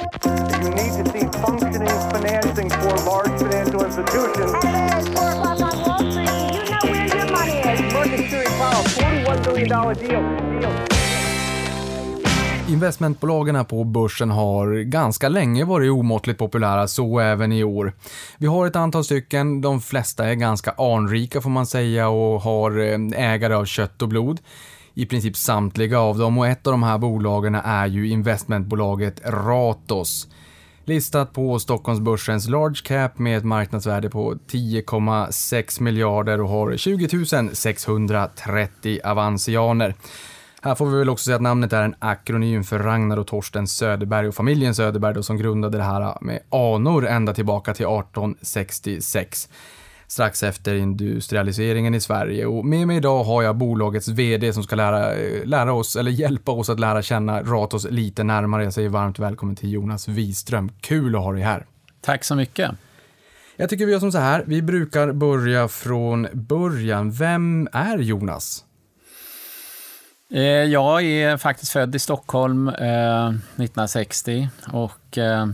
You need to see functioning financing for large financial institutions. Hello, it's 4 o'clock on Wall Street. You know where your money is. Market Theory Powell, $41 billion deal. deal. Investmentbolagen på börsen har ganska länge varit omåttligt populära, så även i år. Vi har ett antal stycken, de flesta är ganska anrika får man säga och har eh, ägare av kött och blod. I princip samtliga av dem och ett av de här bolagen är ju investmentbolaget Ratos. Listat på Stockholmsbörsens large cap med ett marknadsvärde på 10,6 miljarder och har 20 630 avansianer. Här får vi väl också säga att namnet är en akronym för Ragnar och Torsten Söderberg och familjen Söderberg då, som grundade det här med anor ända tillbaka till 1866 strax efter industrialiseringen i Sverige. Och med mig idag har jag bolagets VD som ska lära, lära oss, eller hjälpa oss att lära känna Ratos lite närmare. Jag säger varmt välkommen till Jonas Wiström. Kul att ha dig här. Tack så mycket. Jag tycker vi gör som så här, vi brukar börja från början. Vem är Jonas? Eh, jag är faktiskt född i Stockholm eh, 1960 och eh,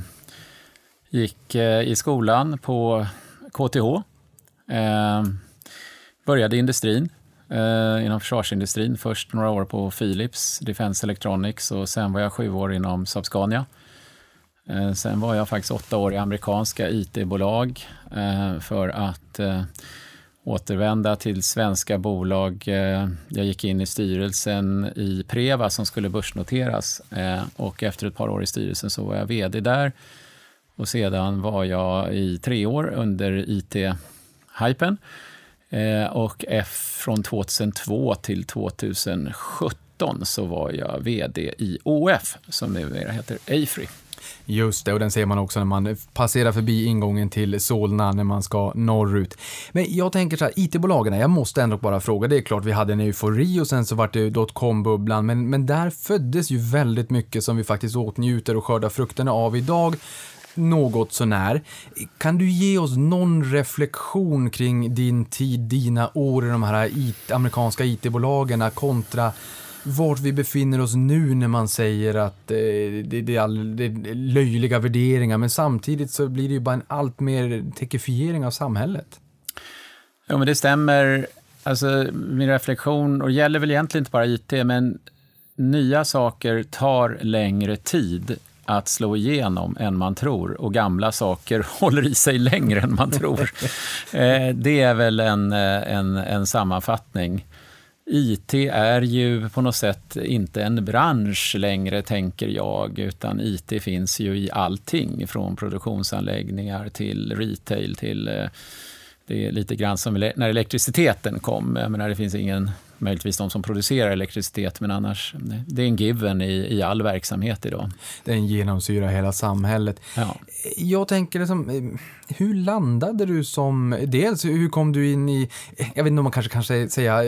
gick eh, i skolan på KTH. Eh, började i industrin, eh, inom försvarsindustrin. Först några år på Philips Defense Electronics och sen var jag sju år inom Saab-Scania. Eh, sen var jag faktiskt åtta år i amerikanska IT-bolag eh, för att eh, återvända till svenska bolag. Eh, jag gick in i styrelsen i Preva som skulle börsnoteras eh, och efter ett par år i styrelsen så var jag vd där. Och sedan var jag i tre år under it hypen Eh, och från 2002 till 2017 så var jag vd i OF som numera heter Afry. Just det, och den ser man också när man passerar förbi ingången till Solna när man ska norrut. Men jag tänker så här, IT-bolagen, jag måste ändå bara fråga, det är klart vi hade en eufori och sen så vart det dotcom-bubblan, men, men där föddes ju väldigt mycket som vi faktiskt åtnjuter och skördar frukterna av idag något sånär. Kan du ge oss någon reflektion kring din tid, dina år i de här IT, amerikanska IT-bolagen kontra vart vi befinner oss nu när man säger att eh, det, det, är all, det är löjliga värderingar, men samtidigt så blir det ju bara en allt mer tekifiering av samhället. Ja, men det stämmer. Alltså, min reflektion, och det gäller väl egentligen inte bara IT, men nya saker tar längre tid att slå igenom än man tror och gamla saker håller i sig längre än man tror. Eh, det är väl en, eh, en, en sammanfattning. IT är ju på något sätt inte en bransch längre, tänker jag, utan IT finns ju i allting, från produktionsanläggningar till retail till eh, det är lite grann som när elektriciteten kom. Jag menar, det finns ingen, möjligtvis de som producerar elektricitet, men annars, det är en given i, i all verksamhet idag. Den genomsyrar hela samhället. Ja. Jag tänker, liksom, hur landade du som, dels hur kom du in i, jag vet inte om man kanske kan säga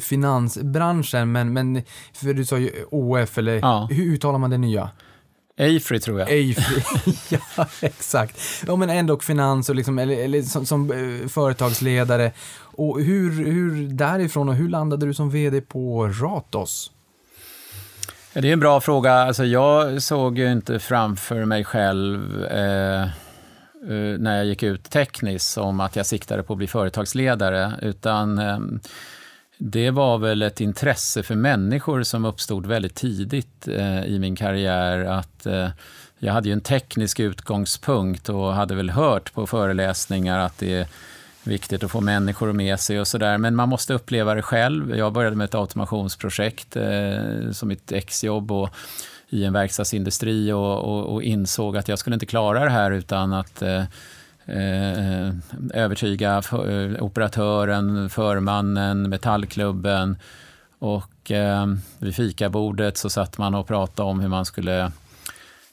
finansbranschen, men, men för du sa ju OF, eller ja. hur uttalar man det nya? Afry tror jag. Afry, ja exakt. Ja men ändå finans och liksom, eller, eller som, som uh, företagsledare. Och hur, hur därifrån och hur landade du som vd på Ratos? Ja, det är en bra fråga. Alltså, jag såg ju inte framför mig själv eh, eh, när jag gick ut tekniskt som att jag siktade på att bli företagsledare, utan eh, det var väl ett intresse för människor som uppstod väldigt tidigt eh, i min karriär. Att, eh, jag hade ju en teknisk utgångspunkt och hade väl hört på föreläsningar att det är viktigt att få människor med sig och sådär. Men man måste uppleva det själv. Jag började med ett automationsprojekt eh, som mitt exjobb och i en verkstadsindustri och, och, och, insåg att jag skulle inte klara det här utan att eh, Eh, eh, övertyga för, eh, operatören, förmannen, metallklubben. Och eh, vid fikabordet så satt man och pratade om hur man skulle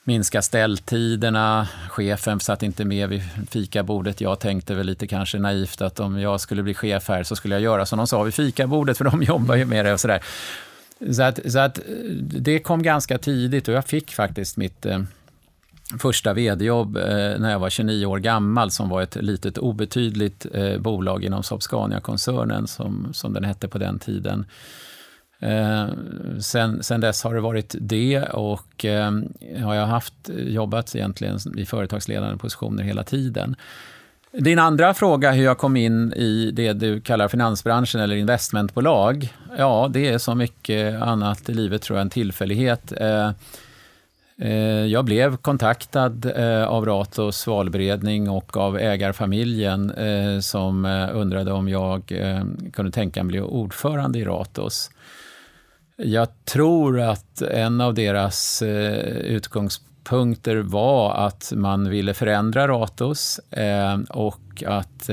minska ställtiderna. Chefen satt inte med vid fikabordet. Jag tänkte väl lite kanske naivt att om jag skulle bli chef här så skulle jag göra som de sa vid fikabordet, för de jobbar ju med det och sådär. Så att, så att det kom ganska tidigt och jag fick faktiskt mitt eh, första vd-jobb eh, när jag var 29 år gammal som var ett litet obetydligt eh, bolag inom Saab Scania-koncernen som, som den hette på den tiden. Eh, sen, sen dess har det varit det och eh, har jag haft eh, jobbat egentligen i företagsledande positioner hela tiden. Din andra fråga, hur jag kom in i det du kallar finansbranschen eller investmentbolag. Ja, det är så mycket annat i livet tror jag, en tillfällighet. Eh, eh, Eh, jag blev kontaktad eh, av Ratos valberedning och av ägarfamiljen eh, som undrade om jag kunde tänka mig bli ordförande i Ratos. Jag tror att en av deras utgångspunkter var att man ville förändra Ratos och att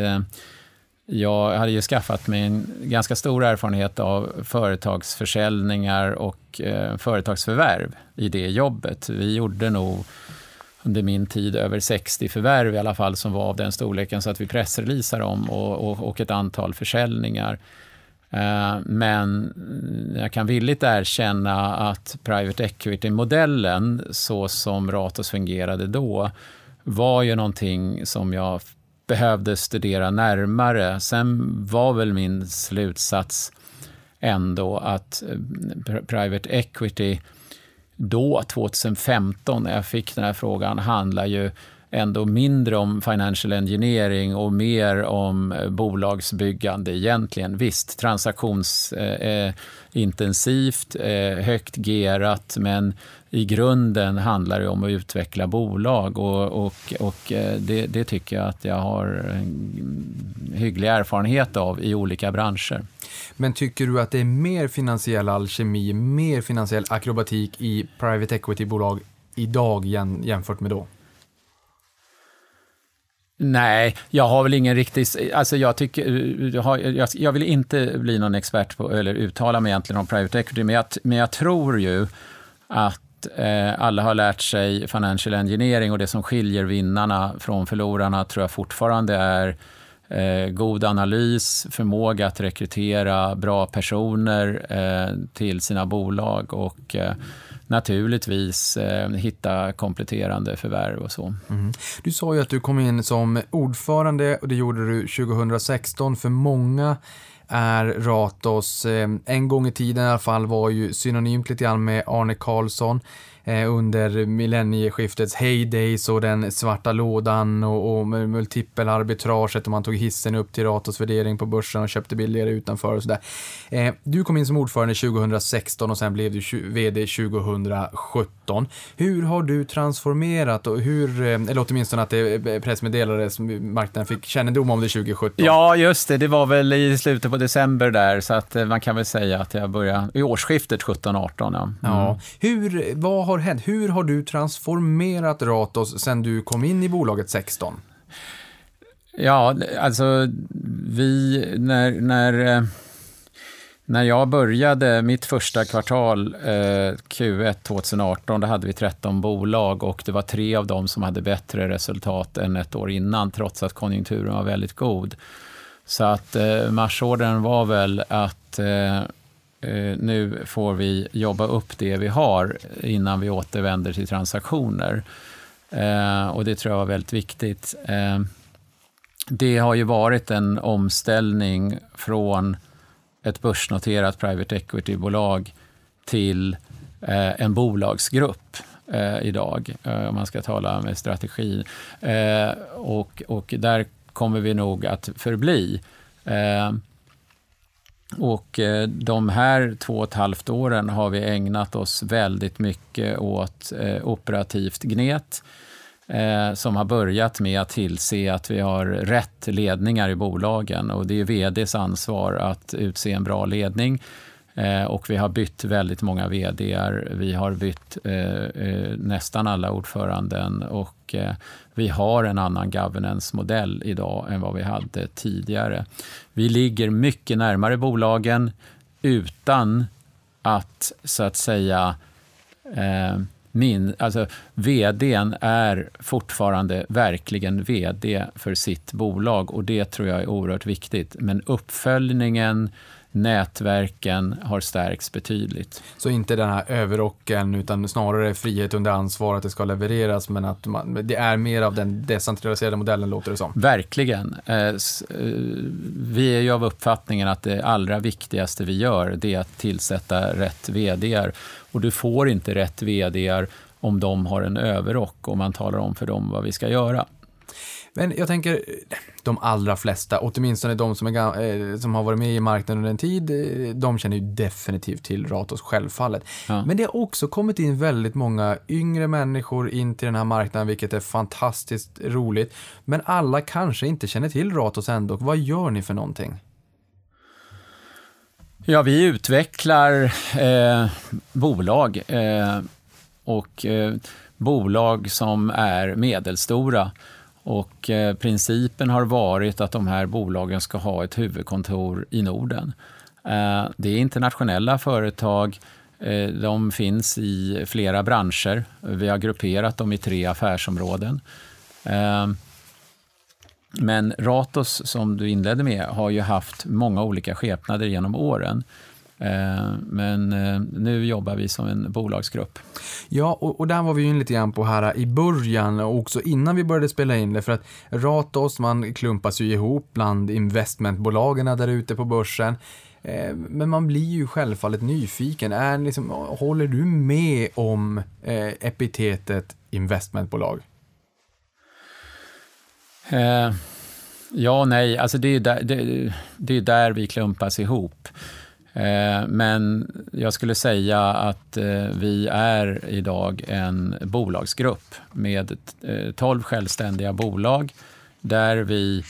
jag hade ju skaffat mig en ganska stor erfarenhet av företagsförsäljningar och eh, företagsförvärv i det jobbet. Vi gjorde nog under min tid över 60 förvärv i alla fall som var av den storleken så att vi pressreleasar om och, och, och ett antal försäljningar. Eh, men jag kan villigt erkänna att private equity-modellen så som Ratos fungerade då var ju någonting som jag behövde studera närmare. Sen var väl min slutsats ändå att eh, private equity då, 2015, när jag fick den här frågan, handlar ju ändå mindre om financial engineering och mer om eh, bolagsbyggande egentligen. Visst, transaktionsintensivt, eh, eh, eh högt gerat, men i grunden handlar det om att utveckla bolag och, och, och eh, det, det, tycker jag att jag har en hygglig erfarenhet av i olika branscher. Men tycker du att det är mer finansiell alkemi, mer finansiell akrobatik i private equity-bolag idag jämfört med då? Nej, jag har väl ingen riktig... Alltså jag, tycker, jag, jag vill inte bli någon expert på, eller uttala mig egentligen om private equity, men jag, men jag tror ju att eh, alla har lärt sig financial engineering och det som skiljer vinnarna från förlorarna tror jag fortfarande är eh, god analys, förmåga att rekrytera bra personer eh, till sina bolag och eh, naturligtvis eh, hitta kompletterande förvärv och så. Mm. Du sa ju att du kom in som ordförande och det gjorde du 2016. För många är Ratos, eh, en gång i tiden i alla fall, var ju synonymt lite grann med Arne Karlsson under millennieskiftets heydays och den svarta lådan och, och multipelarbitraget och man tog hissen upp till Ratos värdering på börsen och köpte billigare utanför och sådär. Eh, du kom in som ordförande 2016 och sen blev du VD 2017. Hur har du transformerat och hur, eh, eller åtminstone att det pressmeddelades, marknaden fick kännedom om det 2017? Ja, just det. Det var väl i slutet på december där, så att eh, man kan väl säga att jag började i årsskiftet 17-18. Ja. Mm. ja. Hur, vad har hänt? Hur har du transformerat Ratos sen du kom in i bolaget 16? Ja, alltså vi, när, när, eh, när jag började mitt första kvartal, eh, Q1 2018, då hade vi 13 bolag och det var tre av dem som hade bättre resultat än ett år innan, trots att konjunkturen var väldigt god. Så att eh, marsordern var väl att eh, Eh, nu får vi jobba upp det vi har innan vi återvänder till transaktioner. Eh, och det tror jag var väldigt viktigt. Eh, det har ju varit en omställning från ett börsnoterat private equity-bolag till eh, en bolagsgrupp eh, idag, eh, om man ska tala med strategi. och, och där kommer vi nog att förbli. Och eh, de här två och ett halvt åren har vi ägnat oss väldigt mycket åt eh, operativt gnet eh, som har börjat med att tillse att vi har rätt ledningar i bolagen. Och det är vds ansvar att utse en bra ledning. Eh, och vi har bytt väldigt många vd Vi har bytt eh, eh, nästan alla ordföranden och eh, vi har en annan governance-modell idag än vad vi hade tidigare. Vi ligger mycket närmare bolagen utan att, så att säga, eh, min, alltså, vdn är fortfarande verkligen vd för sitt bolag och det tror jag är oerhört viktigt. Men uppföljningen, nätverken har stärkts betydligt. Så inte den här överrocken utan snarare frihet under ansvar att det ska levereras men att man, det är mer av den decentraliserade modellen låter det som. Verkligen. Eh, eh, Vi är ju av uppfattningen att det allra viktigaste vi gör det är att tillsätta rätt vd och du får inte rätt vd om de har en överrock och man talar om för dem vad vi ska göra. Men jag tänker, de allra flesta, åtminstone de som, är, eh, som har varit med i marknaden under en tid, eh, de känner ju definitivt till Ratos självfallet. Ja. Men det har också kommit in väldigt många yngre människor in till den här marknaden, vilket är fantastiskt roligt. Men alla kanske inte känner till Ratos ändå. Vad gör ni för någonting? Ja, vi utvecklar eh, bolag eh, och eh, bolag som är medelstora. Och eh, principen har varit att de här bolagen ska ha ett huvudkontor i Norden. Eh, det är internationella företag. Eh, de finns i flera branscher. Vi har grupperat dem i tre affärsområden. Eh, men Ratos, som du inledde med, har ju haft många olika skepnader genom åren. Eh, Men eh, nu jobbar vi som en bolagsgrupp. Ja, och, och där var vi ju in lite grann på här i början och också innan vi började spela in det för att Ratos, man klumpas ju ihop bland investmentbolagen där ute på börsen. Eh, Men man blir ju självfallet nyfiken. Är liksom, håller du med om epitetet investmentbolag? Eh, Ja och nej, alltså det är där, det, det är där vi klumpas ihop. Eh, men jag skulle säga att eh, vi är idag en bolagsgrupp med eh, 12 självständiga bolag där vi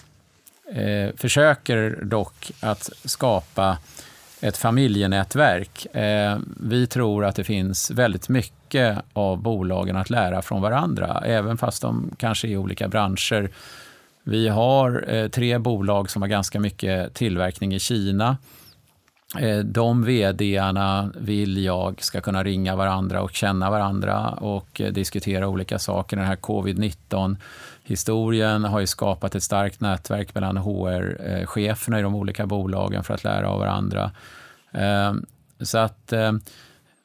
försöker dock att skapa ett familjenätverk. Vi tror att det finns väldigt mycket av bolagen att lära från varandra, även fast de kanske är i olika branscher. Vi har tre bolag som har ganska mycket tillverkning i Kina. Eh, de vdarna vill jag ska kunna ringa varandra och känna varandra och eh, diskutera olika saker. Den här covid-19-historien har ju skapat ett starkt nätverk mellan HR-cheferna i de olika bolagen för att lära av varandra. Eh, så att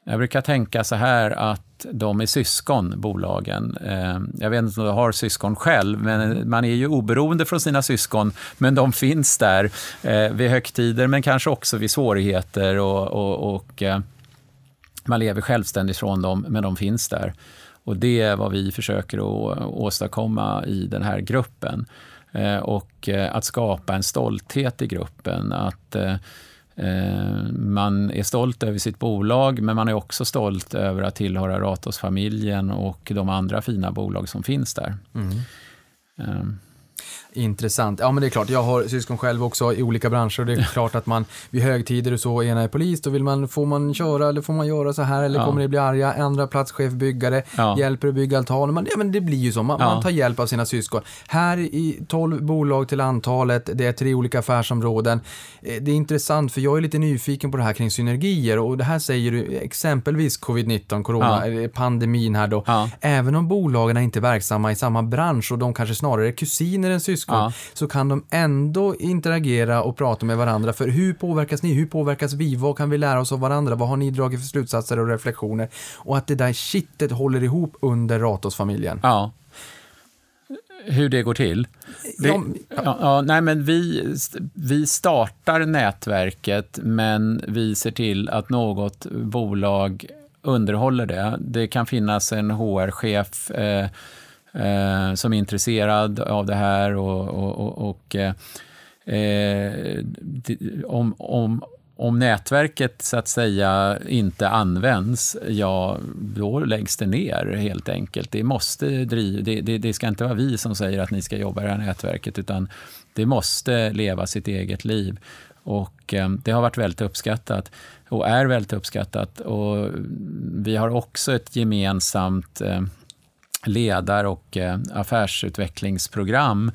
jag brukar tänka så här att de är syskon, bolagen. Eh, jag vet inte om du har syskon själv, men man är ju oberoende från sina syskon, men de finns där eh, vid högtider, men kanske också vid svårigheter och, och, och eh, man lever självständigt från dem, men de finns där. Och det är vad vi försöker att åstadkomma i den här gruppen. Och att skapa en stolthet i gruppen. Att man är stolt över sitt bolag, men man är också stolt över att tillhöra Ratos-familjen och de andra fina bolag som finns där. Eh, Intressant. Ja, men det är klart. Jag har syskon själv också i olika branscher och det är klart att man vid högtider och så, ena är polis, då vill man, får man köra eller får man göra så här eller Ja. kommer det bli arga, andra platschef byggare, Ja. hjälper att bygga altan. Man, ja, men det blir ju så, man, Ja. man tar hjälp av sina syskon. Här i 12 bolag till antalet, det är tre olika affärsområden. Eh, Det är intressant för jag är lite nyfiken på det här kring synergier och det här säger du exempelvis covid-19, corona, Ja. eller pandemin här då. Även om bolagen är inte verksamma i samma bransch och de kanske snarare är kusiner än syskon, Ja. så kan de ändå interagera och prata med varandra. För hur påverkas ni? Hur påverkas vi? Vad kan vi lära oss av varandra? Vad har ni dragit för slutsatser och reflektioner? Och att det där kittet håller ihop under Ratos-familjen. Ja. Hur det går till? Det, Ja, ja, ja, nej, men vi, vi startar nätverket, men vi ser till att något bolag underhåller det. Det kan finnas en HR-chef eh, eh, som är intresserad av det här och, och, och, eh, eh om, om, om nätverket så att säga inte används, ja, då läggs det ner helt enkelt. Det, måste driv, det, det, det ska inte vara vi som säger att ni ska jobba i det här nätverket, utan det måste leva sitt eget liv. Och eh, det har varit väldigt uppskattat och är väldigt uppskattat. Och vi har också ett gemensamt eh, ledar och eh, affärsutvecklingsprogram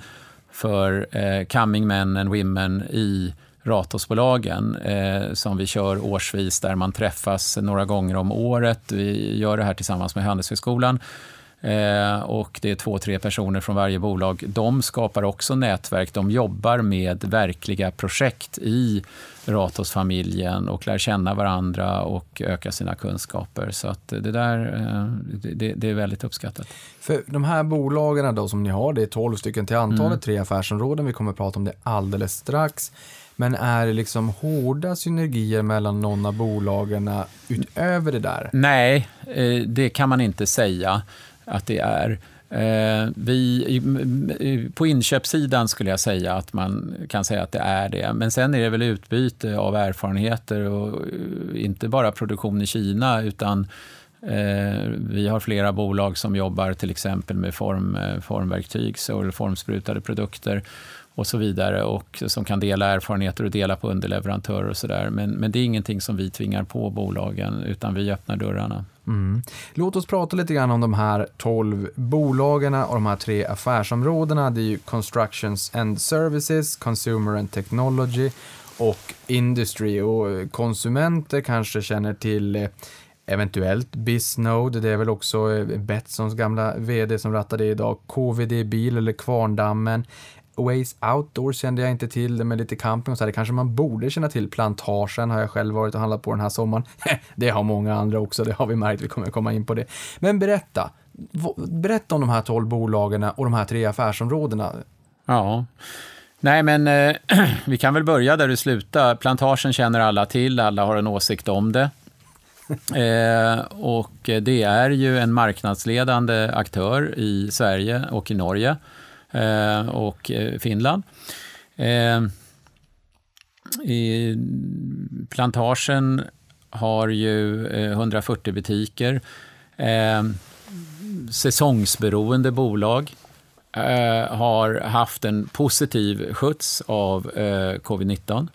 för eh, coming men and women i Ratosbolagen eh, som vi kör årsvis där man träffas några gånger om året. Vi gör det här tillsammans med Handelshögskolan. Eh, och det är två, tre personer från varje bolag. De skapar också nätverk. De jobbar med verkliga projekt i Ratos-familjen och lär känna varandra och öka sina kunskaper. Så att det där eh, det, det är väldigt uppskattat. För de här bolagen då som ni har, det är 12 stycken till antalet, tre affärsområden. Vi kommer att prata om det alldeles strax. Men är det liksom hårda synergier mellan någon av bolagen utöver det där? Nej, eh, det kan man inte säga att det är. Eh, vi, på inköpssidan skulle jag säga att man kan säga att det är det. Men sen är det väl utbyte av erfarenheter och eh, inte bara produktion i Kina utan eh, vi har flera bolag som jobbar till exempel med form, formverktyg eller formsprutade produkter och så vidare och som kan dela erfarenheter och dela på underleverantörer och sådär. Men, men det är ingenting som vi tvingar på bolagen utan vi öppnar dörrarna. Mm. Låt oss prata lite grann om de här 12 bolagen och de här tre affärsområdena. Det är ju Constructions and Services, Consumer and Technology och Industry. Och konsumenter kanske känner till eh, eventuellt Bisnode, det är väl också eh, Betssons gamla vd som rattade idag, KVD Bil eller Kvarndammen, Ways Outdoor kände jag inte till, det med lite camping och så här. Det kanske man borde känna till. Plantagen har jag själv varit och handlat på den här sommaren. det har många andra också, det har vi märkt, vi kommer komma in på det. Men berätta, berätta om de här tolv bolagen och de här tre affärsområdena. Ja, nej men eh, vi kan väl börja där du slutar. Plantagen känner alla till, alla har en åsikt om det. Eh, och det är ju en marknadsledande aktör i Sverige och i Norge. Eh, och eh, Finland. Eh, plantagen har ju eh, 140 butiker. Eh, säsongsberoende bolag har haft en positiv skjuts av covid-19.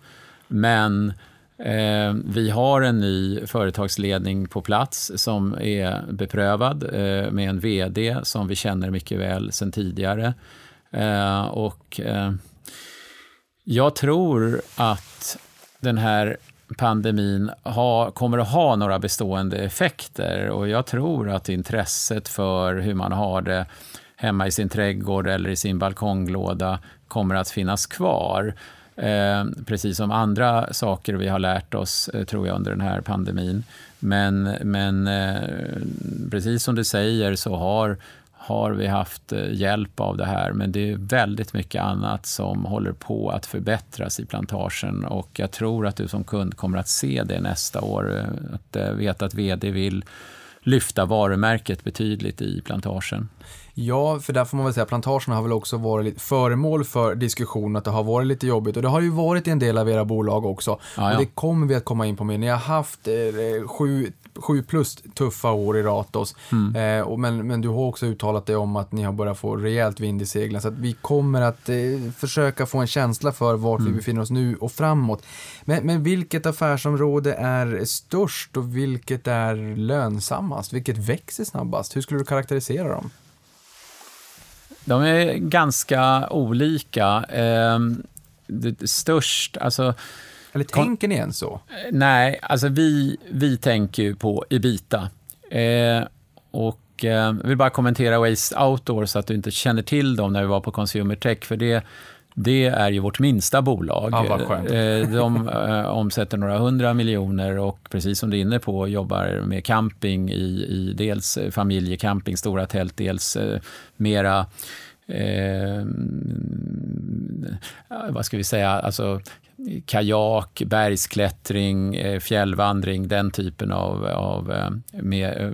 Men Eh, vi har en ny företagsledning på plats som är beprövad eh, med en vd som vi känner mycket väl sen tidigare. Eh, och eh, jag tror att den här pandemin ha, kommer att ha några bestående effekter och jag tror att intresset för hur man har det hemma i sin trädgård eller i sin balkonglåda kommer att finnas kvar. Eh, precis som andra saker vi har lärt oss, eh, tror jag, under den här pandemin. Men, men eh, precis som du säger så har har vi haft eh, hjälp av det här, men det är väldigt mycket annat som håller på att förbättras i plantagen och jag tror att du som kund kommer att se det nästa år. Eh, att eh, veta att vd vill lyfta varumärket betydligt i plantagen. Ja, för där får man väl säga att plantagen har väl också varit föremål för diskussion, att det har varit lite jobbigt och det har ju varit i en del av era bolag också. Ja, ja. Och det kommer vi att komma in på mer. Ni har haft eh, sju sju plus tuffa år i Ratos. Mm. Eh, och men, men du har också uttalat dig om att ni har börjat få rejält vind i seglen. Så att vi kommer att eh, försöka få en känsla för vart mm. vi befinner oss nu och framåt. Men, men vilket affärsområde är störst och vilket är lönsammast? Vilket växer snabbast? Hur skulle du karaktärisera dem? De är ganska olika. Eh, det, störst, alltså eller tänker ni än så? Nej, alltså vi, vi tänker ju på Ebita. Eh, och eh, jag vill bara kommentera Waste Outdoor så att du inte känner till dem när vi var på Consumer Tech, för det, det är ju vårt minsta bolag. Ja, eh, de eh, omsätter några hundra miljoner och precis som du är inne på jobbar med camping i, i dels familjecamping, stora tält, dels eh, mera eh, vad ska vi säga, alltså kajak, bergsklättring, eh, fjällvandring, den typen av, av eh, med, eh,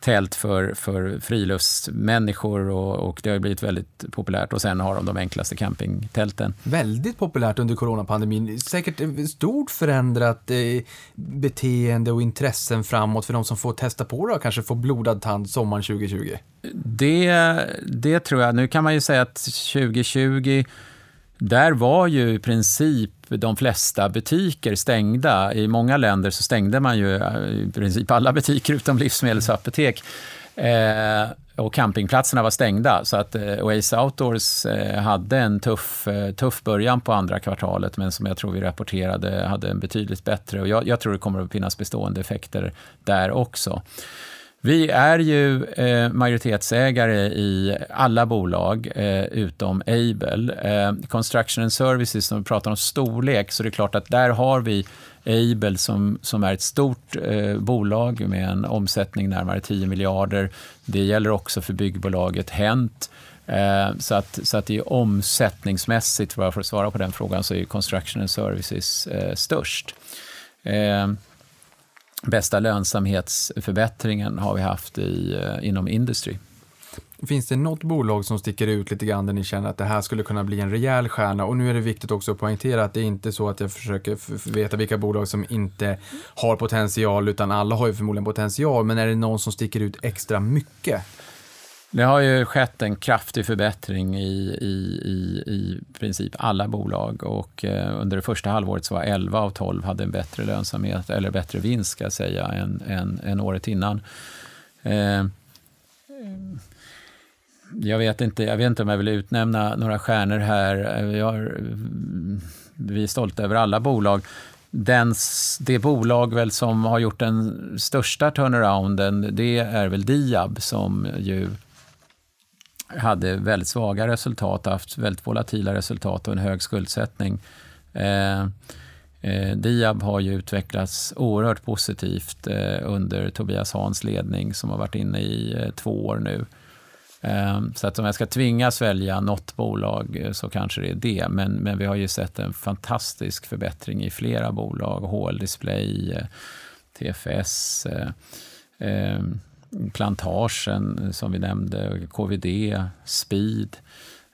tält för, för friluftsmänniskor och, och det har blivit väldigt populärt. Och sen har de de enklaste campingtälten. Väldigt populärt under coronapandemin. Säkert stort förändrat beteende och intressen framåt för de som får testa på det och kanske få blodad tand sommaren 2020. Det, det tror jag. Nu kan man ju säga att 2020 där var ju i princip de flesta butiker stängda. I många länder så stängde man ju eh, i princip alla butiker utom livsmedelsapotek. Eh, och campingplatserna var stängda. Så att eh, Oasis Outdoors eh, hade en tuff, eh, tuff början på andra kvartalet men som jag tror vi rapporterade hade en betydligt bättre. Och jag, jag tror det kommer att finnas bestående effekter där också. Vi är ju eh, majoritetsägare i alla bolag eh, utom Able. Eh, Construction and Services, när vi pratar om storlek, så det är klart att där har vi Able som, som är ett stort eh, bolag med en omsättning närmare 10 miljarder. Det gäller också för byggbolaget Hent. Eh, så, att, så att det är omsättningsmässigt, för att svara på den frågan, så är Construction and Services eh, störst. Eh, Bästa lönsamhetsförbättringen har vi haft i, eh, inom Industry. Finns det något bolag som sticker ut lite grann där ni känner att det här skulle kunna bli en rejäl stjärna? Och nu är det viktigt också att poängtera att det är inte så att jag försöker veta vilka bolag som inte har potential, utan alla har ju förmodligen potential. Men är det någon som sticker ut extra mycket? Det har ju skett en kraftig förbättring i, i, i, i princip alla bolag och eh, under det första halvåret så var 11 av 12 hade en bättre lönsamhet, eller bättre vinst ska jag säga, än, än, än året innan. Eh, jag vet, inte, jag vet inte om jag vill utnämna några stjärnor här. Eh, vi, har, vi är stolta över alla bolag. Den, det bolag väl som har gjort den största turnarounden, det är väl Diab som ju hade väldigt svaga resultat, haft väldigt volatila resultat och en hög skuldsättning. Eh, eh, Diab har ju utvecklats oerhört positivt eh, under Tobias Hans ledning som har varit inne i eh, två år nu. Eh, så att om jag ska tvingas välja något bolag eh, så kanske det är det. Men, men vi har ju sett en fantastisk förbättring i flera bolag. HL Display, TFS, Plantagen eh, som vi nämnde, KVD, Speed.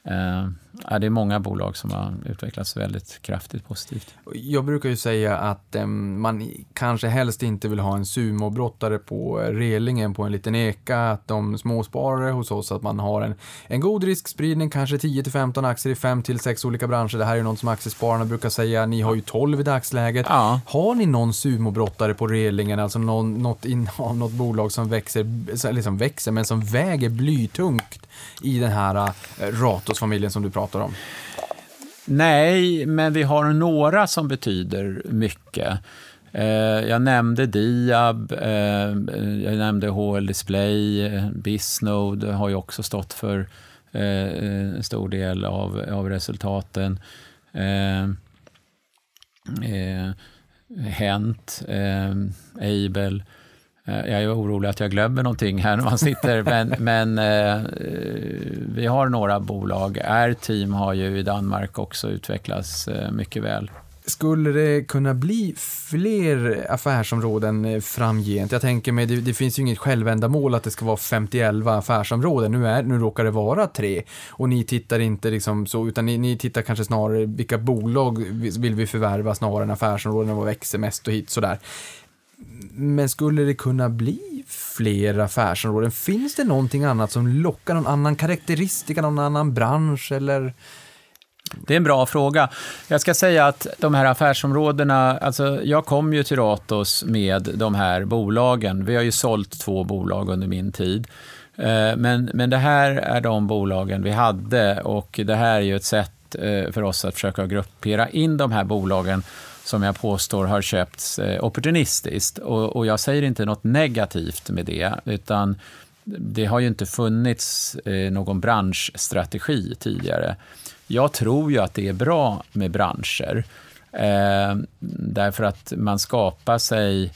Eh, Eh, det är många bolag som har utvecklats väldigt kraftigt positivt. Jag brukar ju säga att eh, man kanske helst inte vill ha en sumobrottare på relingen på en liten eka, att de småsparare hos oss, att man har en, en god riskspridning, kanske 10-15 aktier i 5-6 olika branscher. Det här är något som aktiespararna brukar säga, ni har ju 12 i dagsläget. Ja. Har ni någon sumobrottare på relingen, alltså någon, något, in, något bolag som växer, liksom växer, men som väger blytungt i den här uh, Ratos-familjen som du pratar om? Nej, men vi har några som betyder mycket. Eh, jag nämnde Diab, eh, jag nämnde HL Display, Bisnode har ju också stått för eh, en stor del av, av resultaten. Hent, Able. Eh, jag är orolig att jag glömmer någonting här när man sitter, men, men eh, vi har några bolag. R-Team har ju i Danmark också utvecklats eh, mycket väl. Skulle det kunna bli fler affärsområden eh, framgent? Jag tänker mig, det, det finns ju inget självändamål att det ska vara 51 affärsområden. Nu, är, nu råkar det vara tre. Och ni tittar inte liksom så, utan ni, ni tittar kanske snarare vilka bolag vill vi förvärva snarare än affärsområden och vad växer mest och hit sådär. Men skulle det kunna bli fler affärsområden? Finns det någonting annat som lockar, någon annan karaktäristika, någon annan bransch eller? Det är en bra fråga. Jag ska säga att de här affärsområdena, alltså jag kom ju till Ratos med de här bolagen. Vi har ju sålt två bolag under min tid. Eh, men, men det här är de bolagen vi hade och det här är ju ett sätt eh, för oss att försöka gruppera in de här bolagen som jag påstår har köpts eh, opportunistiskt. Och, och, jag säger inte något negativt med det, utan det har ju inte funnits eh, någon branschstrategi tidigare. Jag tror ju att det är bra med branscher, eh, därför att man skapar sig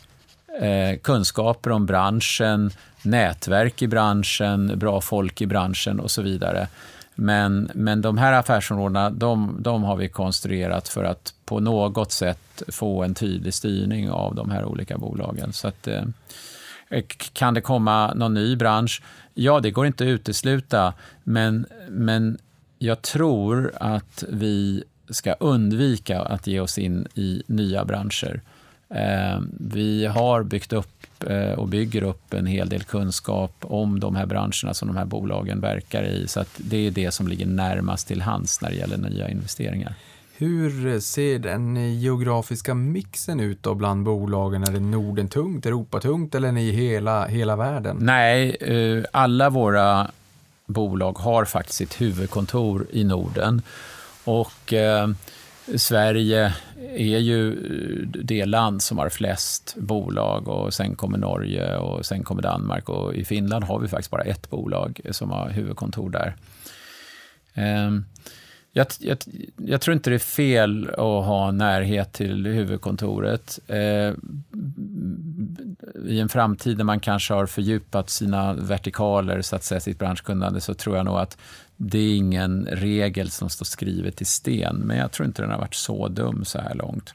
eh, kunskaper om branschen, nätverk i branschen, bra folk i branschen och så vidare. Men, men de här affärsområdena, de, de har vi konstruerat för att på något sätt få en tydlig styrning av de här olika bolagen. Så att, eh, eh, kan det komma någon ny bransch? Ja, det går inte att utesluta, men, men jag tror att vi ska undvika att ge oss in i nya branscher. Eh, vi har byggt upp och bygger upp en hel del kunskap om de här branscherna som de här bolagen verkar i. Så det är det som ligger närmast till hands när det gäller nya investeringar. Hur ser den geografiska mixen ut då bland bolagen? Är det Norden tungt, Europa tungt eller är ni hela, hela världen? Nej, eh, alla våra bolag har faktiskt sitt huvudkontor i Norden. Och eh, Sverige är ju eh, det land som har flest bolag och sen kommer Norge och sen kommer Danmark och i Finland har vi faktiskt bara ett bolag som har huvudkontor där. Eh, jag, jag, jag, tror inte det är fel att ha närhet till huvudkontoret. Eh, I en framtid när man kanske har fördjupat sina vertikaler, så att säga, sitt branschkunnande, så tror jag nog att det är ingen regel som står skrivet i sten, men jag tror inte den har varit så dum så här långt.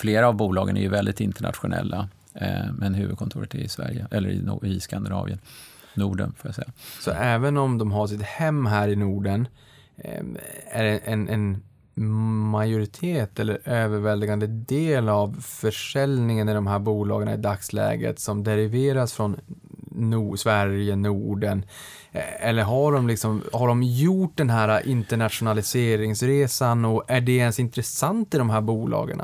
Flera av bolagen är ju väldigt internationella, eh, men huvudkontoret är i Sverige, eller i, i Skandinavien. Norden, får jag säga. Så även om de har sitt hem här i Norden, är det en, en majoritet eller överväldigande del av försäljningen i de här bolagen i dagsläget som deriveras från no Sverige, Norden? Eh, eller har de, liksom, har de gjort den här internationaliseringsresan och är det ens intressant i de här bolagen?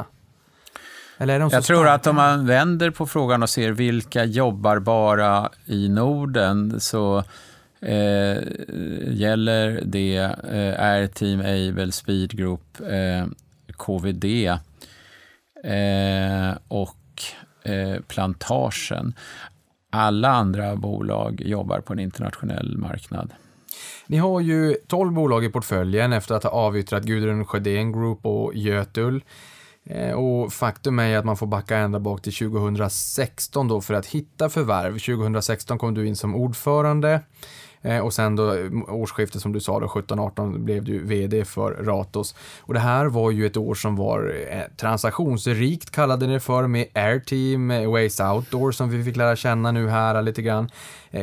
Eller är de så Jag tror att om man vänder på frågan och ser vilka jobbar bara i Norden så eh, gäller det eh, Air Team, Able, Speed Group, eh, KVD eh, och eh, Plantagen. Alla andra bolag jobbar på en internationell marknad. Ni har ju 12 bolag i portföljen efter att ha avyttrat Gudrun Sjödén Group och Götul. Eh, och faktum är att man får backa ända bak till 2016 då för att hitta förvärv. 2016 kom du in som ordförande Eh, och sen då eh, årsskiftet som du sa då 17-18 blev du VD för Ratos. Och det här var ju ett år som var eh, transaktionsrikt kallade ni det för med Airteam, eh, Ways Outdoor som vi fick lära känna nu här lite grann.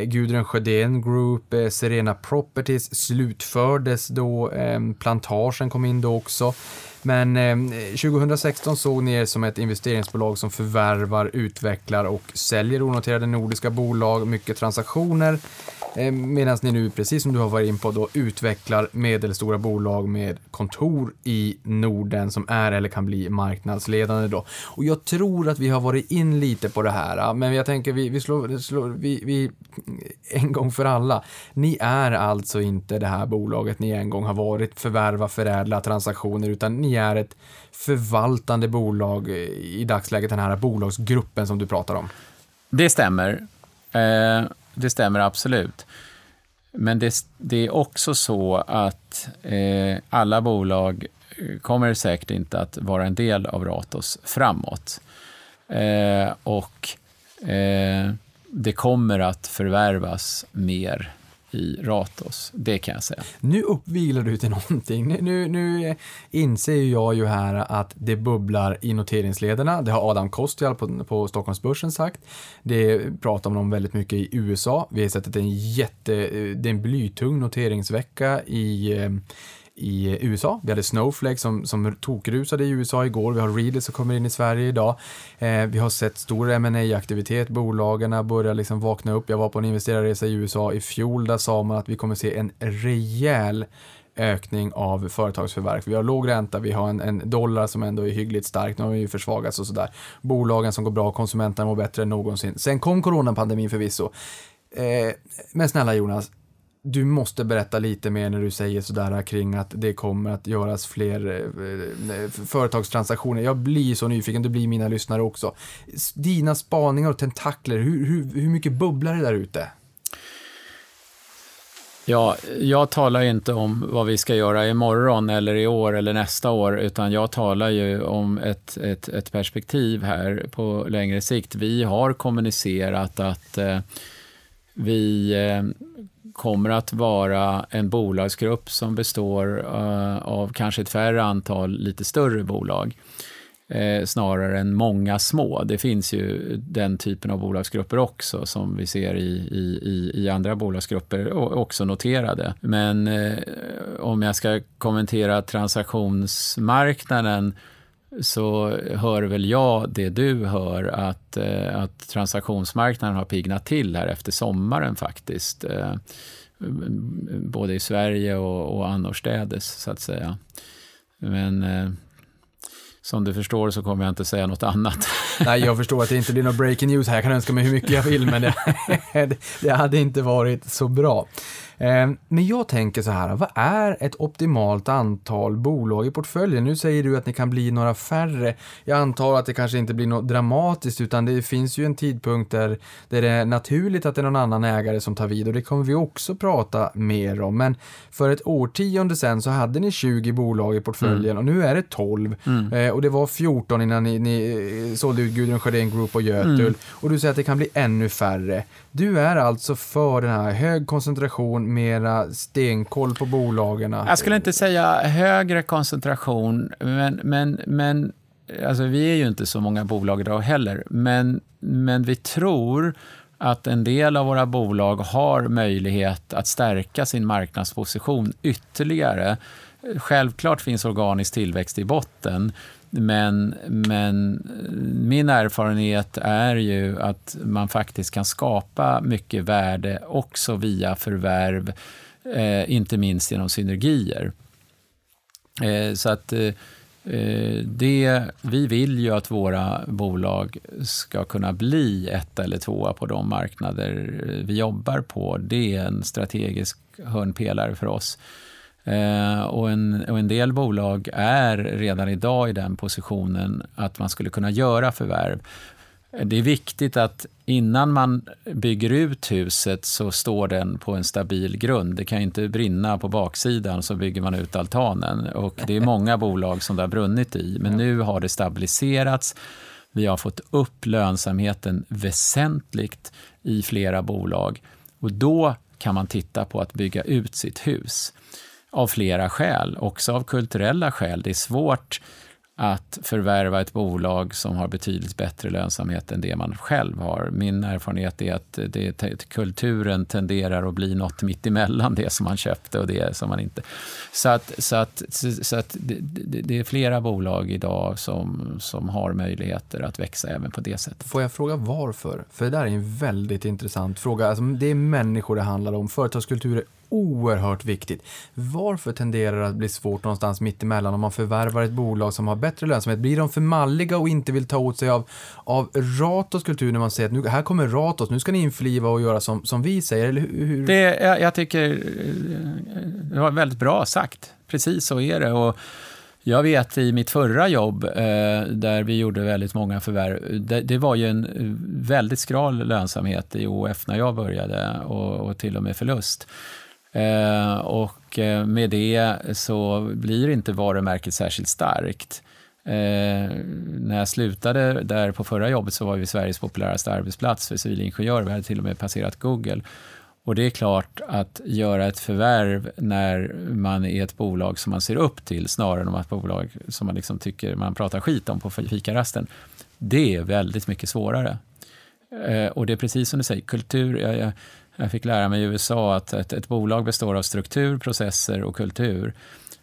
Gudrun Sjödén Group, Serena Properties slutfördes då, ehm, Plantagen kom in då också. Men eh, 2016 såg ni er som ett investeringsbolag som förvärvar, utvecklar och säljer onoterade nordiska bolag, mycket transaktioner. Eh, Medan ni nu, precis som du har varit in på, då, utvecklar medelstora bolag med kontor i Norden som är eller kan bli marknadsledande. Då. Och jag tror att vi har varit in lite på det här, ah, men jag tänker vi, vi slår, slår vi, vi, en gång för alla. Ni är alltså inte det här bolaget ni en gång har varit, förvärva, förädla transaktioner, utan ni är ett förvaltande bolag eh, i dagsläget, den här bolagsgruppen som du pratar om. Det stämmer. Eh det stämmer absolut. Men det, det är också så att eh, alla bolag eh, kommer säkert inte att vara en del av Ratos framåt. Eh, och eh, det kommer att förvärvas mer i Ratos. Det kan jag säga. Nu uppvilar du till någonting. Nu, nu, inser jag ju här att det bubblar i noteringslederna. Det har Adam Kostial på, på Stockholmsbörsen sagt. Det pratar man om väldigt mycket i USA. Vi har sett att det är en jätte, eh, det är en blytung noteringsvecka i eh, i USA. Vi hade Snowflake som, som tokrusade i USA igår. Vi har Reader som kommer in i Sverige idag. Eh, vi har sett stor ma aktivitet Bolagen börjar liksom vakna upp. Jag var på en investerarresa i USA i fjol. Där sa man att vi kommer se en rejäl ökning av företagsförvärv. Vi har låg ränta, vi har en, en, dollar som ändå är hyggligt stark, nu har vi ju försvagats och sådär. Bolagen som går bra, konsumenterna mår bättre än någonsin. Sen kom coronapandemin förvisso. Eh, men snälla Jonas, du måste berätta lite mer när du säger sådär kring att det kommer att göras fler eh, eh, företagstransaktioner. Jag blir så nyfiken, det blir mina lyssnare också. Dina spaningar och tentakler, hur, hur, hur mycket bubblar det där ute? Ja, jag talar inte om vad vi ska göra imorgon eller i år eller nästa år, utan jag talar ju om ett, ett, ett perspektiv här på längre sikt. Vi har kommunicerat att eh, vi eh, kommer att vara en bolagsgrupp som består uh, av kanske ett färre antal lite större bolag eh, snarare än många små. Det finns ju den typen av bolagsgrupper också som vi ser i, i, i andra bolagsgrupper, också noterade. Men eh, om jag ska kommentera transaktionsmarknaden så hör väl jag det du hör, att, eh, att transaktionsmarknaden har pignat till här efter sommaren faktiskt. Eh, både i Sverige och, och annorstädes, så att säga. Men eh, som du förstår så kommer jag inte säga något annat. Nej, jag förstår att det inte blir någon breaking news här. Jag kan önska mig hur mycket jag vill, men det, det hade inte varit så bra. Eh, Men jag tänker så här, vad är ett optimalt antal bolag i portföljen? Nu säger du att ni kan bli några färre. Jag antar att det kanske inte blir något dramatiskt, utan det finns ju en tidpunkt där, där det är naturligt att det är någon annan ägare som tar vid och det kommer vi också prata mer om. Men för ett årtionde sedan så hade ni 20 bolag i portföljen och nu är det 12. Eh, och det var 14 innan ni, ni eh, sålde ut Gudrun Sjödén Group och Götul. Och du säger att det kan bli ännu färre. Du är alltså för den här hög koncentration, mera stenkoll på bolagen. Jag skulle inte säga högre koncentration, men, men, men alltså vi är ju inte så många bolag idag heller. Men, men vi tror att en del av våra bolag har möjlighet att stärka sin marknadsposition ytterligare. Självklart finns organisk tillväxt i botten, men, men min erfarenhet är ju att man faktiskt kan skapa mycket värde också via förvärv, eh, inte minst genom synergier. Eh, så att eh, eh det, vi vill ju att våra bolag ska kunna bli ett eller tvåa på de marknader eh, vi jobbar på. Det är en strategisk hörnpelare för oss. Eh, och, en, och en del bolag är redan idag i den positionen att man skulle kunna göra förvärv. Det är viktigt att innan man bygger ut huset så står den på en stabil grund. Det kan inte brinna på baksidan så bygger man ut altanen. Och det är många bolag som det har brunnit i. Men nu har det stabiliserats. Vi har fått upp lönsamheten väsentligt i flera bolag. Och då kan man titta på att bygga ut sitt hus. Av flera skäl, också av kulturella skäl. Det är svårt att förvärva ett bolag som har betydligt bättre lönsamhet än det man själv har. Min erfarenhet är att det, kulturen tenderar att bli något mittemellan det som man köpte och det som man inte... Så att, så att, så att det, det är flera bolag idag som, som har möjligheter att växa även på det sättet. Får jag fråga varför? För det där är en väldigt intressant fråga. Alltså, det är människor det handlar om. Företagskultur är oerhört viktigt. Varför tenderar det att bli svårt någonstans mittemellan om man förvärvar ett bolag som har bättre lönsamhet? Blir de för malliga och inte vill ta åt sig av, av Ratos kultur när man säger att nu, här kommer Ratos, nu ska ni införliva och göra som, som vi säger, eller hur? Det, jag, jag tycker eh, det var väldigt bra sagt. Precis så är det. Och jag vet i mitt förra jobb, eh, där vi gjorde väldigt många förvärv, det, var ju en eh, väldigt skral lönsamhet i OF när jag började och till och med förlust. Eh, och eh, med det så blir inte varumärket särskilt starkt. Eh, när jag slutade där på förra jobbet så var vi Sveriges populäraste arbetsplats för civilingenjörer. Vi hade till och med passerat Google. Och det är klart att göra ett förvärv när man är ett bolag som man ser upp till snarare än ett bolag som man liksom tycker man pratar skit om på fikarasten. Det är väldigt mycket svårare. Eh, och det är precis som du säger, kultur. Jag, jag, jag fick lära mig i USA att ett, ett bolag består av struktur, processer och kultur.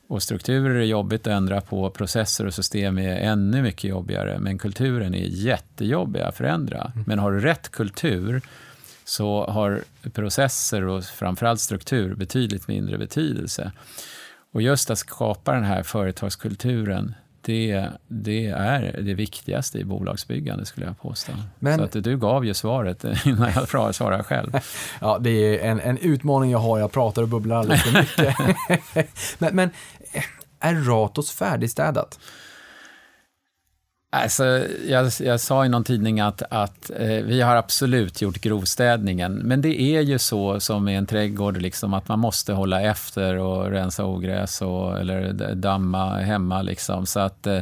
Och strukturer är jobbigt att ändra på, processer och system är ännu mycket jobbigare, men kulturen är jättejobbiga att förändra. Mm. Men har du rätt kultur så har processer och framförallt struktur betydligt mindre betydelse. Och just att skapa den här företagskulturen, det, det är det viktigaste i bolagsbyggande skulle jag påstå. Men, så att du gav ju svaret innan jag svarade själv. ja, det är en, en utmaning jag har. Jag pratar och bubblar alldeles för mycket. men, men är Ratos färdigstädat? Alltså, jag, jag sa i någon tidning att, att eh, vi har absolut gjort grovstädningen, men det är ju så som i en trädgård, liksom, att man måste hålla efter och rensa ogräs och, eller damma hemma. Liksom, så att eh,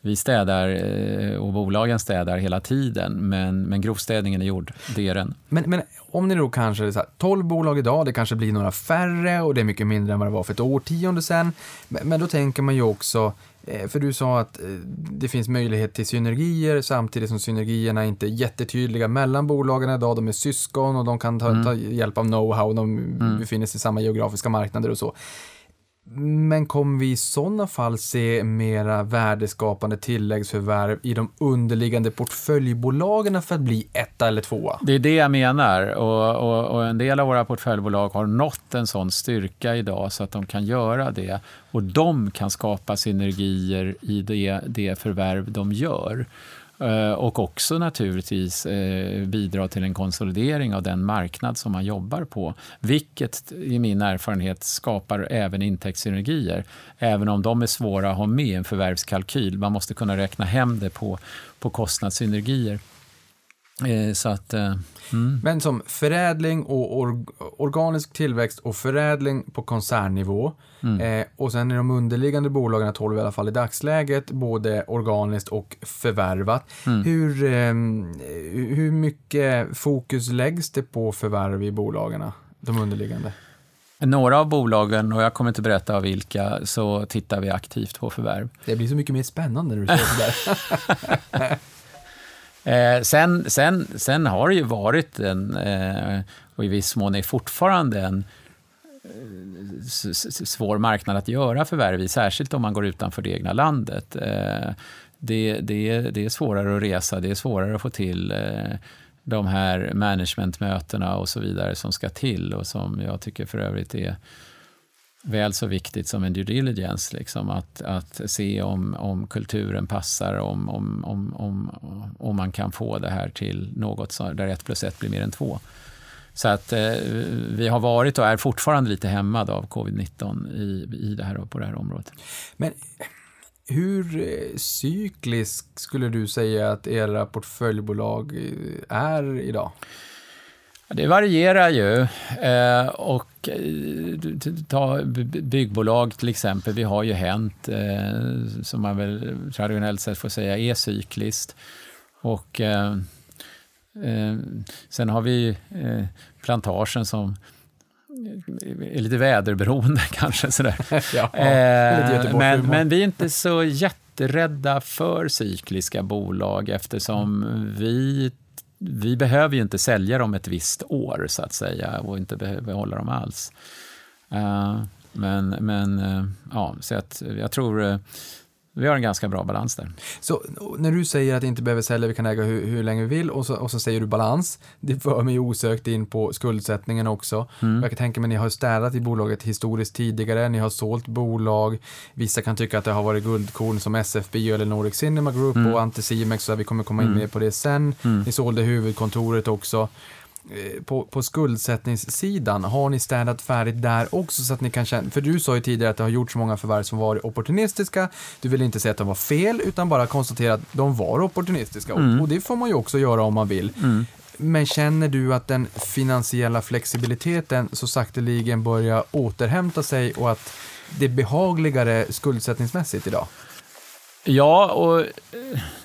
vi städar eh, och bolagen städar hela tiden, men, men grovstädningen är gjord. Det är den. Men, men om ni då kanske, så här, 12 bolag idag, det kanske blir några färre och det är mycket mindre än vad det var för ett årtionde sedan. Men, men då tänker man ju också, för du sa att eh, det finns möjlighet till synergier samtidigt som synergierna inte är jättetydliga mellan bolagen idag. De är syskon och de kan ta, mm. ta hjälp av know-how, de mm. befinner sig i samma geografiska marknader och så. Men kommer vi i sådana fall se mera värdeskapande tilläggsförvärv i de underliggande portföljbolagen för att bli etta eller tvåa? Det är det jag menar. Och, och, och, en del av våra portföljbolag har nått en sån styrka idag så att de kan göra det. Och de kan skapa synergier i det, det förvärv de gör. Eh, och också naturligtvis eh, bidra till en konsolidering av den marknad som man jobbar på. Vilket i min erfarenhet skapar även intäktssynergier. Även om de är svåra att ha med i en förvärvskalkyl. Man måste kunna räkna hem det på, på kostnadssynergier. Eh, så att, eh, mm. Men som förädling och or organisk tillväxt och förädling på koncernnivå Mm. eh, och sen är de underliggande bolagen 12 i alla fall i dagsläget, både organiskt och förvärvat. Mm. Hur, eh, hur mycket fokus läggs det på förvärv i bolagen, de underliggande? Några av bolagen, och jag kommer inte berätta av vilka, så tittar vi aktivt på förvärv. Det blir så mycket mer spännande när du säger sådär. Eh, sen, sen, sen har det ju varit en, eh, och i viss mån är fortfarande en eh, svår marknad att göra förvärv i, särskilt om man går utanför det egna landet. Eh, det, det, det är svårare att resa, det är svårare att få till eh, de här managementmötena och så vidare som ska till och som jag tycker för övrigt är väl så viktigt som en due diligence. Liksom, att, att se om, om kulturen passar, om, om, om, om, om man kan få det här till något så, där ett plus ett blir mer än två. Så att eh, vi har varit och är fortfarande lite hämmade av covid-19 i, i det här, på det här området. Men hur eh, cyklisk skulle du säga att era portföljbolag eh, är idag? Det varierar ju. Eh, och ta b- b- byggbolag till exempel. Vi har ju Hänt, eh, som man väl traditionellt sett får säga är cykliskt. Och eh, eh, sen har vi eh, plantagen som är lite väderberoende kanske. Sådär. Ja, Eh, men, men vi är inte så jätterädda för cykliska bolag eftersom vi, vi behöver ju inte sälja dem ett visst år så att säga och inte behöver hålla dem alls. Eh, men men eh, ja, så att jag tror eh, vi har en ganska bra balans där. Så när du säger att vi inte behöver sälja, vi kan äga hur, hur länge vi vill och så, och så säger du balans. Det för mig osökt in på skuldsättningen också. Jag kan tänka mig att ni har städat i bolaget historiskt tidigare, ni har sålt bolag. Vissa kan tycka att det har varit guldkorn som SFB eller Nordic Cinema Group och Anticimex, så vi kommer komma in mer på det sen. Ni sålde huvudkontoret också. Eh, På, på skuldsättningssidan, har ni städat färdigt där också så att ni kan känna, för du sa ju tidigare att det har gjorts många förvärv som varit opportunistiska, du vill inte säga att de var fel utan bara konstatera att de var opportunistiska. Och, och det får man ju också göra om man vill. Men känner du att den finansiella flexibiliteten så sakteligen börjar återhämta sig och att det är behagligare skuldsättningsmässigt idag? Ja, och eh,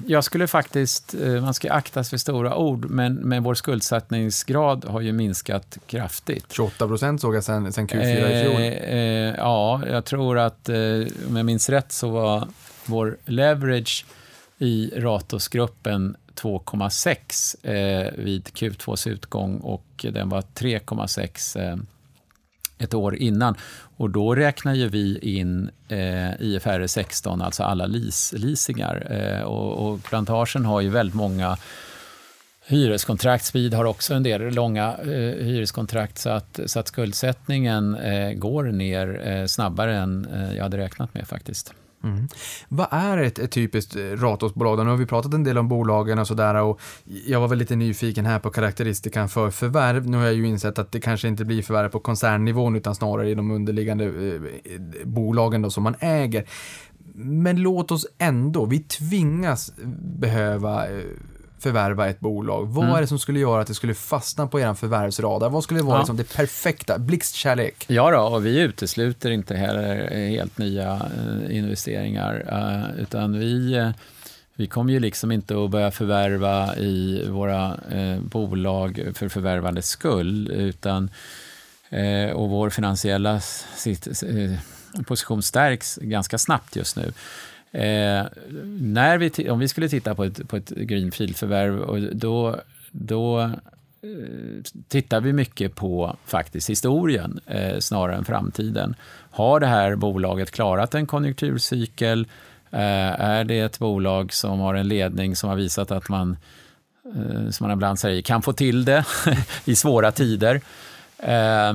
jag skulle faktiskt, eh, man ska aktas för stora ord, men, men vår skuldsättningsgrad har ju minskat kraftigt. 28 procent såg jag sen, sen Q4 i fjol. Eh, eh, ja, jag tror att, eh, om jag minns rätt, så var vår leverage i Ratosgruppen 2,6 eh, vid Q2s utgång och den var 3,6 eh, ett år innan. Och då räknar ju vi in eh, IFRS 16, alltså alla leas, leasingar. Eh, och, och plantagen har ju väldigt många hyreskontrakt. Speed har också en del långa eh, hyreskontrakt så att, så att skuldsättningen eh, går ner eh, snabbare än eh, jag hade räknat med faktiskt. Mm. Vad är ett, ett typiskt eh, Ratosbolag? Ratos-bolag? Nu har vi pratat en del om bolagen och sådär och jag var väl lite nyfiken här på karaktäristikan för förvärv. Nu har jag ju insett att det kanske inte blir förvärv på koncernnivån utan snarare i de underliggande eh, bolagen då som man äger. Men låt oss ändå, vi tvingas behöva eh, förvärva ett bolag. Vad Mm. är det som skulle göra att det skulle fastna på er förvärvsradar? Vad skulle vara Ja. liksom det perfekta, blixtkärlek? Ja, då, och vi utesluter inte heller eh, helt nya eh, investeringar, eh, utan vi, vi kommer ju liksom inte att börja förvärva i våra eh, bolag för förvärvandets skull, utan eh, och vår finansiella sitt, eh, position stärks ganska snabbt just nu. Eh, när vi, om vi skulle titta på ett, på ett greenfield-förvärv, då, då eh, tittar vi mycket på faktiskt historien eh, snarare än framtiden. Har det här bolaget klarat en konjunkturcykel? Eh, är det ett bolag som har en ledning som har visat att man, eh, som man ibland säger, kan få till det i svåra tider? Eh,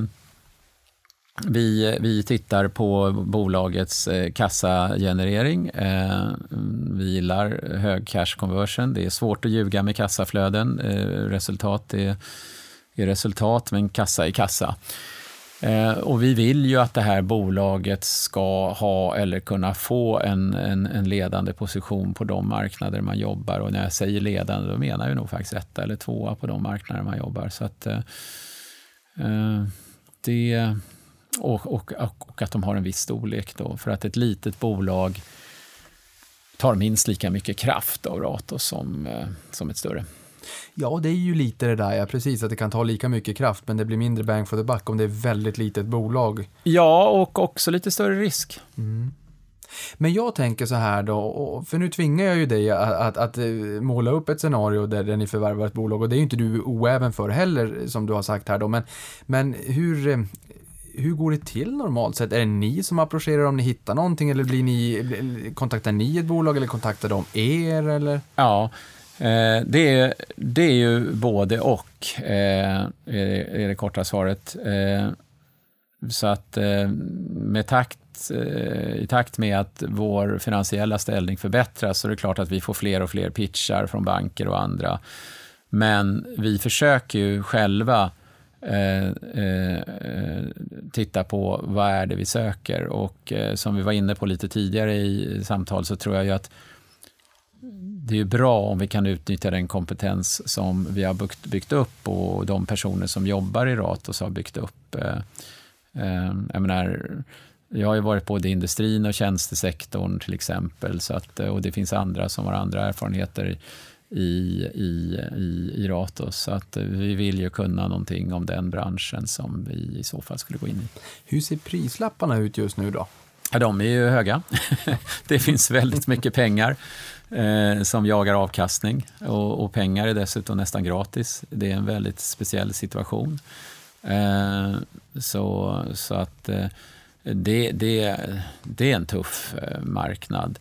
vi, vi tittar på bolagets eh, kassagenerering. Eh, vi gillar hög cash conversion. Det är svårt att ljuga med kassaflöden. Eh, resultat är, är resultat, men kassa är kassa. Och vi vill ju att det här bolaget ska ha eller kunna få en, en, en, ledande position på de marknader man jobbar. Och när jag säger ledande, då menar jag nog faktiskt etta eller tvåa på de marknader man jobbar. Så att, eh det, och, och, och, att de har en viss storlek. Då, för att ett litet bolag tar minst lika mycket kraft av Ratos som, eh, som ett större. Ja, det är ju lite det där, ja, precis, att det kan ta lika mycket kraft, men det blir mindre bang for the buck om det är väldigt litet bolag. Ja, och också lite större risk. Mm. Men jag tänker så här då, för nu tvingar jag ju dig att, att, att, eh, måla upp ett scenario där, ni förvärvar ett bolag och det är ju inte du oäven för heller som du har sagt här då, men, men hur, eh, hur går det till normalt sett? Är det ni som approcherar om ni hittar någonting eller blir ni, kontaktar ni ett bolag eller kontaktar de er? Eller? Ja, Eh, det, är, det är ju både och, eh, är det korta svaret. Eh, så att eh, med takt, eh, i takt med att vår finansiella ställning förbättras så är det klart att vi får fler och fler pitchar från banker och andra. Men vi försöker ju själva Eh, eh, eh, titta på vad är det vi söker. Och eh, som vi var inne på lite tidigare i samtal så tror jag ju att det är bra om vi kan utnyttja den kompetens som vi har byggt, byggt upp och de personer som jobbar i Ratos har byggt upp. Eh, eh, jag, menar, jag har ju varit både i industrin och tjänstesektorn till exempel, så att, och det finns andra som har andra erfarenheter i, i, i, i Ratos. Så att vi vill ju kunna någonting om den branschen som vi i så fall skulle gå in i. Hur ser prislapparna ut just nu då? Ja, de är ju höga. det finns väldigt mycket pengar eh, som jagar avkastning. Och, och, pengar är dessutom nästan gratis. Det är en väldigt speciell situation. Eh, så, så att eh, det, det, det är en tuff eh, marknad.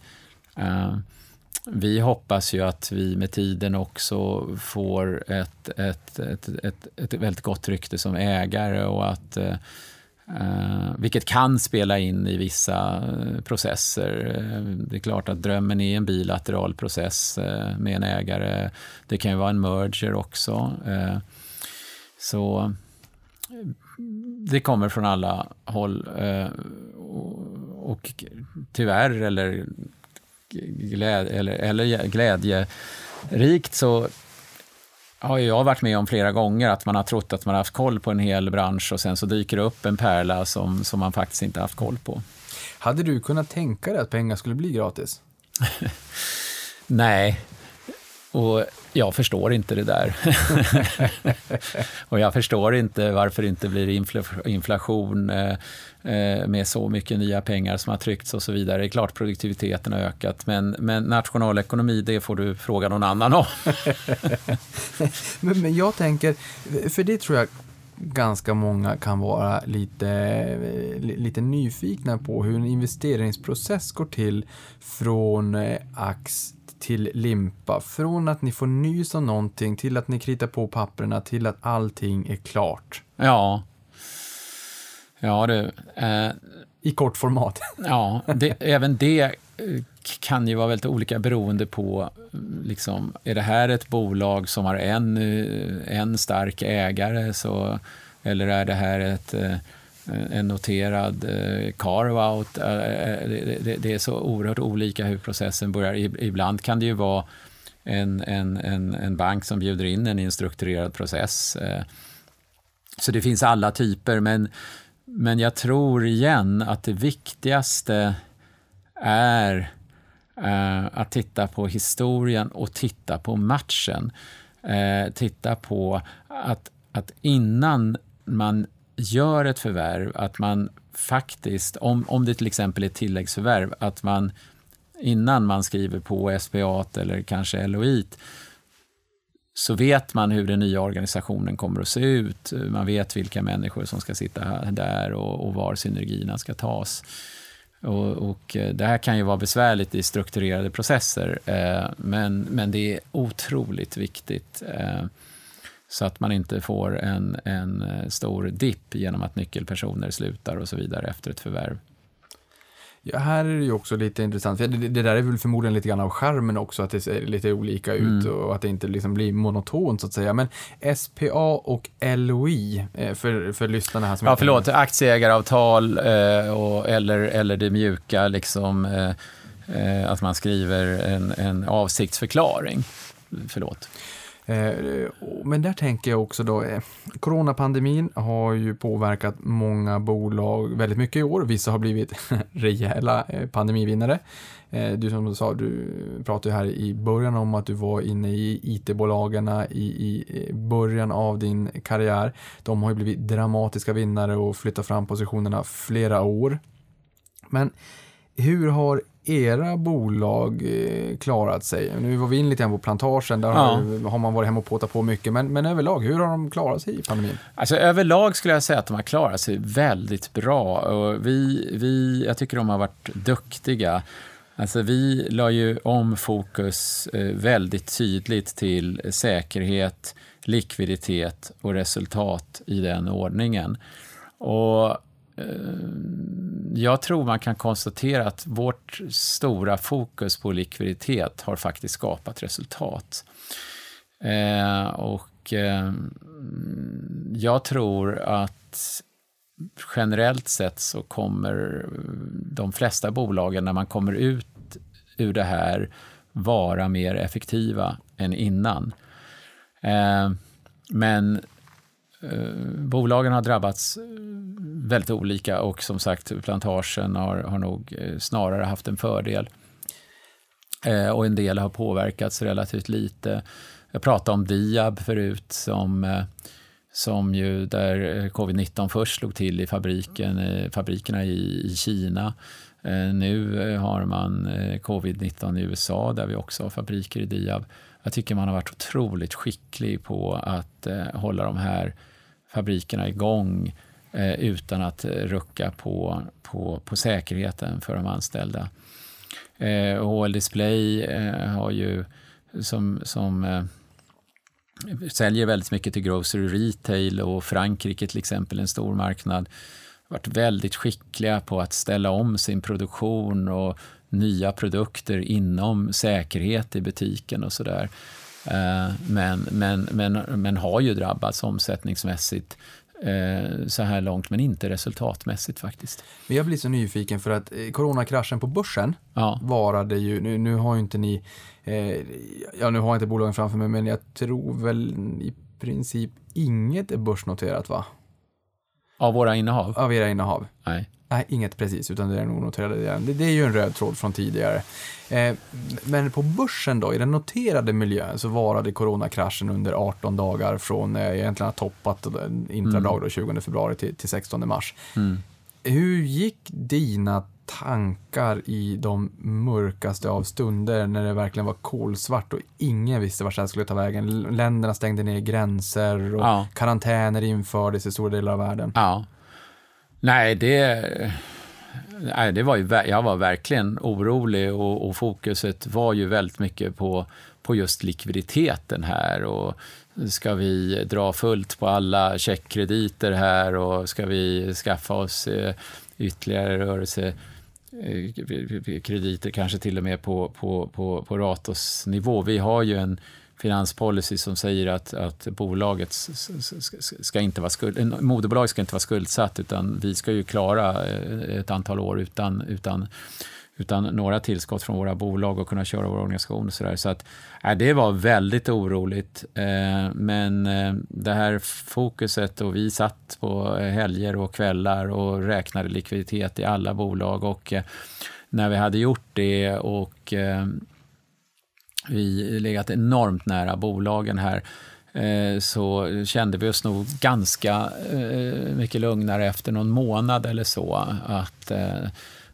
Vi hoppas ju att vi med tiden också får ett, ett, ett, ett, ett väldigt gott rykte som ägare och att Uh, vilket kan spela in i vissa uh, processer. Uh, det är klart att drömmen är en bilateral process med en ägare. Det kan ju vara en merger också. så det kommer från alla håll. och, och tyvärr, eller, gläd, eller, eller glädjerikt, så har jag varit med om flera gånger att man har trott att man har haft koll på en hel bransch och sen så dyker det upp en pärla som, som man faktiskt inte haft koll på. Hade du kunnat tänka dig att pengar skulle bli gratis? Nej, och jag förstår inte det där. och jag förstår inte varför det inte blir inflation eh, eh, med så mycket nya pengar som har tryckts och så vidare. Det är klart produktiviteten har ökat, men, men nationalekonomi, det får du fråga någon annan om. men, men jag tänker, för det tror jag ganska många kan vara lite, eh, lite nyfikna på hur en investeringsprocess går till från eh, ax till limpa. Från att ni får nys om någonting till att ni kritar på papperna till att allting är klart. Ja. Ja du. Eh, I kort format. ja, det, även det eh, kan ju vara väldigt olika beroende på, liksom, är det här ett bolag som har en, eh, en stark ägare, så, eller är det här ett eh, Eh, en noterad eh, carve-out. Eh, det är så oerhört olika hur processen börjar. Ibland kan det ju vara en, en, en, en bank som bjuder in en i en strukturerad process. Så det finns alla typer, men, men jag tror igen att det viktigaste är att titta på historien och titta på matchen. Titta på att, att innan man gör ett förvärv, att man faktiskt, om, om det till exempel är ett tilläggsförvärv, att man innan man skriver på SPA eller kanske LOI så vet man hur den nya organisationen kommer att se ut. Man vet vilka människor som ska sitta där och, och var synergierna ska tas. Och, och, eh, det här kan ju vara besvärligt i strukturerade processer, eh, men, men det är otroligt viktigt. Eh, så att man inte får en, en eh, stor dipp genom att nyckelpersoner slutar och så vidare efter ett förvärv. Ja, här är det ju också lite intressant, det, det där är väl förmodligen lite grann av skärmen också, att det ser lite olika ut Mm. och att det inte liksom blir monotont så att säga. Men SPA och LOI, eh, för, för lyssnarna här som Ja, förlåt, aktieägaravtal eh, och, eller, eller det mjuka, liksom, eh, eh, att man skriver en, en avsiktsförklaring. Förlåt. Eh, men där tänker jag också då, eh, coronapandemin har ju påverkat många bolag väldigt mycket i år. Vissa har blivit rejäla eh, pandemivinnare. Du som sa, du pratade ju här i början om att du var inne i IT-bolagen i, i början av din karriär. De har ju blivit dramatiska vinnare och flyttat fram positionerna flera år. Men hur har era bolag eh, klarat sig? Nu var vi in lite grann på plantagen, där Ja. har, har man varit hemma och påtat på mycket, men, men överlag, hur har de klarat sig i pandemin? Alltså, överlag skulle jag säga att de har klarat sig väldigt bra. Och vi, vi, jag tycker de har varit duktiga. Alltså, vi la ju om fokus eh, väldigt tydligt till säkerhet, likviditet och resultat i den ordningen. Och Ehm, jag tror man kan konstatera att vårt stora fokus på likviditet har faktiskt skapat resultat. Eh, och eh, jag tror att generellt sett så kommer de flesta bolagen när man kommer ut ur det här vara mer effektiva än innan. Eh, men Eh, bolagen har drabbats eh, väldigt olika och som sagt plantagen har, har nog eh, snarare haft en fördel. Eh, och en del har påverkats relativt lite. Jag pratade om Diab förut som, eh, som ju där covid-19 först slog till i fabriken, fabrikerna i, i Kina. Nu har man covid-19 i USA där vi också har fabriker i Diab. Jag tycker man har varit otroligt skicklig på att hålla de här fabrikerna igång eh, utan att rucka på, på, på säkerheten för de anställda. Eh, HL Display eh, har ju som, som eh, säljer väldigt mycket till grocery retail och Frankrike till exempel, en stor marknad, varit väldigt skickliga på att ställa om sin produktion och nya produkter inom säkerhet i butiken och sådär. Eh, men, men, men, men har ju drabbats omsättningsmässigt eh, så här långt, men inte resultatmässigt faktiskt. Men jag blir så nyfiken för att eh, coronakraschen på börsen Ja. varade ju, nu, nu har ju inte ni, eh, ja nu har jag inte bolagen framför mig, men jag tror väl i princip inget är börsnoterat va? Av våra innehav? Av era innehav. Nej. Nej, inget precis, utan det är nog noterade igen. Det, det är ju en röd tråd från tidigare. Eh, men på börsen då, i den noterade miljön, så varade coronakraschen under 18 dagar från eh, egentligen har toppat intradag då, 20 februari till, till 16 mars. Mm. Hur gick dina tankar i de mörkaste av stunder när det verkligen var kolsvart och ingen visste vart det här skulle ta vägen? Länderna stängde ner gränser och Ja. karantäner infördes i stora delar av världen. Ja. Nej, det, nej, det var ju, jag var verkligen orolig och, och fokuset var ju väldigt mycket på, på just likviditeten här. Och ska vi dra fullt på alla checkkrediter här och ska vi skaffa oss eh, ytterligare rörelse eh, krediter, kanske till och med på, på, på, på Ratos nivå. Vi har ju en finanspolicy som säger att, att bolaget ska inte vara skuld, eh, moderbolag ska inte vara skuldsatt utan vi ska ju klara eh, ett antal år utan, utan, utan några tillskott från våra bolag och kunna köra vår organisation. Och så där. så att, äh, det var väldigt oroligt. Eh, men eh, det här fokuset och vi satt på eh, helger och kvällar och räknade likviditet i alla bolag och eh, när vi hade gjort det och eh, vi legat enormt nära bolagen här eh, så kände vi oss nog ganska eh, mycket lugnare efter någon månad eller så att, eh,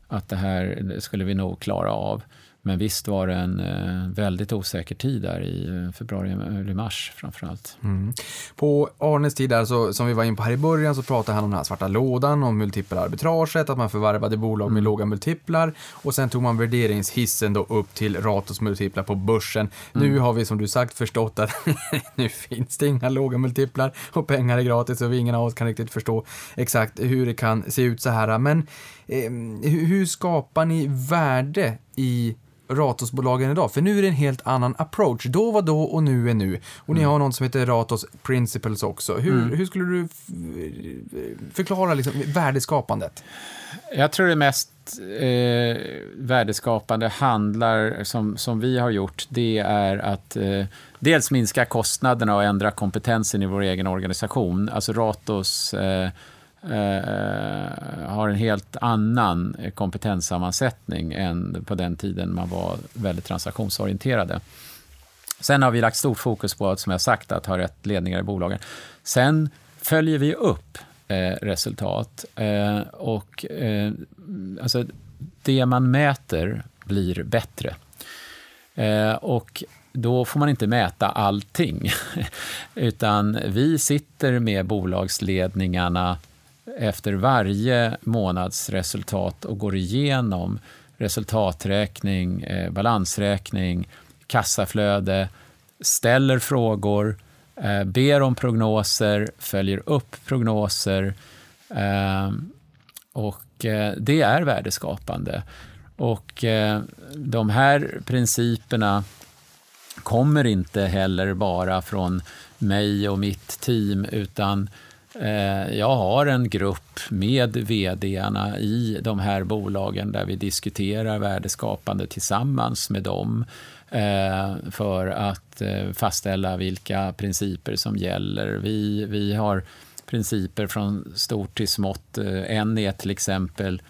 att det här skulle vi nog klara av. Men visst var det en eh, väldigt osäker tid där i eh, februari, eller mars framförallt. Mm. På Arnes tid, där, så, som vi var in på här i början, så pratade han om den här svarta lådan, om multipelarbitraget, att man förvärvade bolag med låga multiplar och sen tog man värderingshissen då upp till Ratos multiplar på börsen. Nu har vi som du sagt förstått att nu finns det inga låga multiplar och pengar är gratis och vi ingen av oss kan riktigt förstå exakt hur det kan se ut så här. Men eh, hur skapar ni värde i Ratos-bolagen idag? För nu är det en helt annan approach. Då var då och nu är nu. Och ni har något som heter Ratos Principles också. Hur, hur skulle du förklara liksom värdeskapandet? Jag tror det mest eh, värdeskapande handlar, som, som vi har gjort, det är att eh, dels minska kostnaderna och ändra kompetensen i vår egen organisation. Alltså Ratos eh, eh, har en helt annan kompetenssammansättning än på den tiden man var väldigt transaktionsorienterade. Sen har vi lagt stort fokus på, att, som jag sagt, att ha rätt ledningar i bolagen. Sen följer vi upp eh, resultat. Eh, och eh, alltså, det man mäter blir bättre. Eh, och då får man inte mäta allting. Utan vi sitter med bolagsledningarna efter varje månadsresultat och går igenom resultaträkning, eh, balansräkning, kassaflöde, ställer frågor, eh, ber om prognoser, följer upp prognoser. Eh, och eh, det är värdeskapande. Och eh, de här principerna kommer inte heller bara från mig och mitt team, utan eh, Eh, jag har en grupp med vdarna i de här bolagen där vi diskuterar värdeskapande tillsammans med dem eh, för att eh, fastställa vilka principer som gäller. Vi, vi har principer från stort till smått. En är till exempel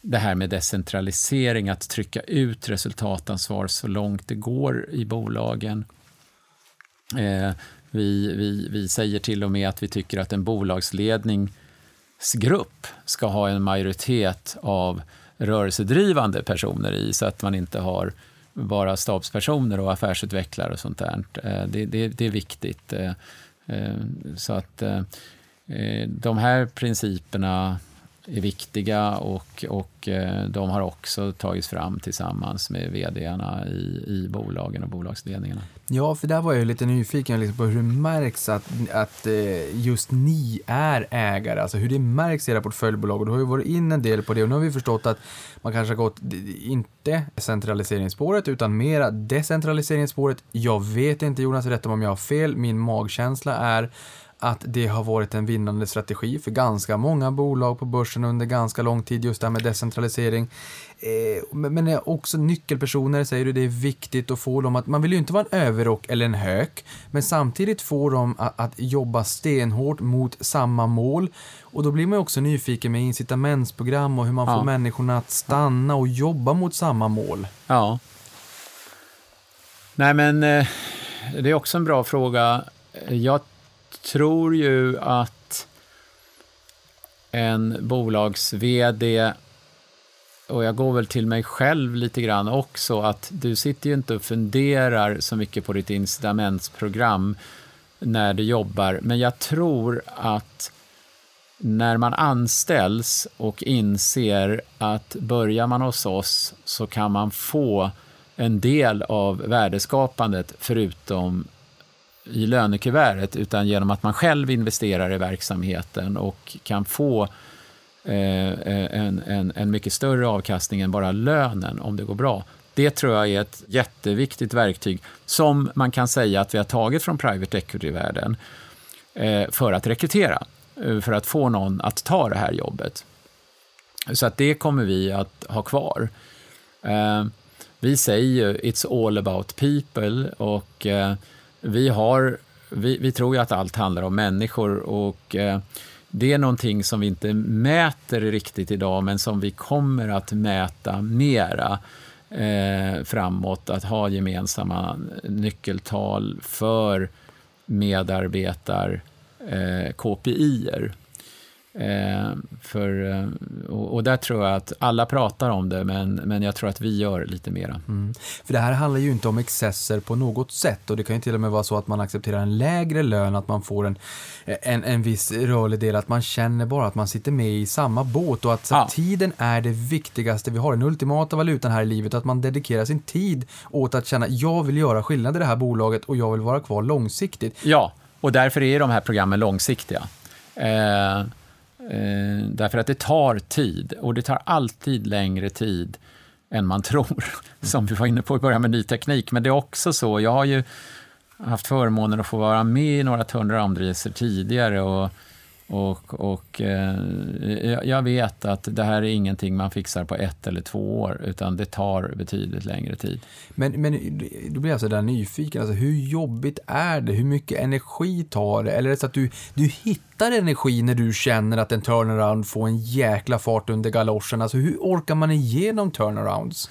det här med decentralisering, att trycka ut resultatansvar så långt det går i bolagen. Vi, vi, vi säger till och med att vi tycker att en bolagsledningsgrupp ska ha en majoritet av rörelsedrivande personer i, så att man inte har bara stabspersoner och affärsutvecklare och sånt där. Eh, det, det, det är viktigt. Eh, eh, så att de här principerna är viktiga och, och eh, de har också tagits fram tillsammans med vdarna i, i bolagen och bolagsledningarna. Ja, för där var jag lite nyfiken liksom på hur det märks att, att eh, just ni är ägare, alltså hur det märks i era portföljbolag. Och du har ju varit in en del på det och nu har vi förstått att man kanske har gått inte centraliseringsspåret utan mera decentraliseringsspåret. Jag vet inte Jonas, rätt om jag har fel. Min magkänsla är att det har varit en vinnande strategi för ganska många bolag på börsen under ganska lång tid, just det här med decentralisering. Eh, men också nyckelpersoner säger du, det är viktigt att få dem att, man vill ju inte vara en överrock eller en hök, men samtidigt få dem att, jobba stenhårt mot samma mål. Och då blir man ju också nyfiken med incitamentsprogram och hur man Ja. får människorna att stanna och jobba mot samma mål. Ja. Nej, men eh, det är också en bra fråga. Jag tror ju att en bolags-VD, och jag går väl till mig själv lite grann också, att du sitter ju inte och funderar så mycket på ditt incitamentsprogram när du jobbar, men jag tror att när man anställs och inser att börjar man hos oss så kan man få en del av värdeskapandet förutom i lönekuvertet utan genom att man själv investerar i verksamheten och kan få eh, eh, en, en, en mycket större avkastning än bara lönen om det går bra. Det tror jag är ett jätteviktigt verktyg som man kan säga att vi har tagit från private equity-världen eh, för att rekrytera, för att få någon att ta det här jobbet. Så att det kommer vi att ha kvar. Vi säger ju it's all about people och vi, har, vi, vi tror ju att allt handlar om människor och eh, det är någonting som vi inte mäter riktigt idag men som vi kommer att mäta mera eh, framåt, att ha gemensamma nyckeltal för medarbetar eh, KPI-er. Eh, för, eh, och, och, där tror jag att alla pratar om det, men, men jag tror att vi gör lite mera. Mm. För det här handlar ju inte om excesser på något sätt och det kan ju till och med vara så att man accepterar en lägre lön, att man får en, en, en viss rörlig del, att man känner bara att man sitter med i samma båt och att ja. tiden är det viktigaste vi har, den ultimata valutan här i livet, att man dedikerar sin tid åt att känna, jag vill göra skillnad i det här bolaget och jag vill vara kvar långsiktigt. Ja, och därför är de här programmen långsiktiga. Eh, Eh, Eh, därför att det tar tid och det tar alltid längre tid än man tror, som vi var inne på i början med ny teknik. Men det är också så, jag har ju haft förmånen att få vara med i några turnaround-resor tidigare och och, och eh, jag vet att det här är ingenting man fixar på ett eller två år, utan det tar betydligt längre tid. Men, men då blir jag så där nyfiken, alltså, hur jobbigt är det? Hur mycket energi tar det? Eller är det så att du, du hittar energi när du känner att en turnaround får en jäkla fart under galoscherna? Alltså hur orkar man igenom turnarounds?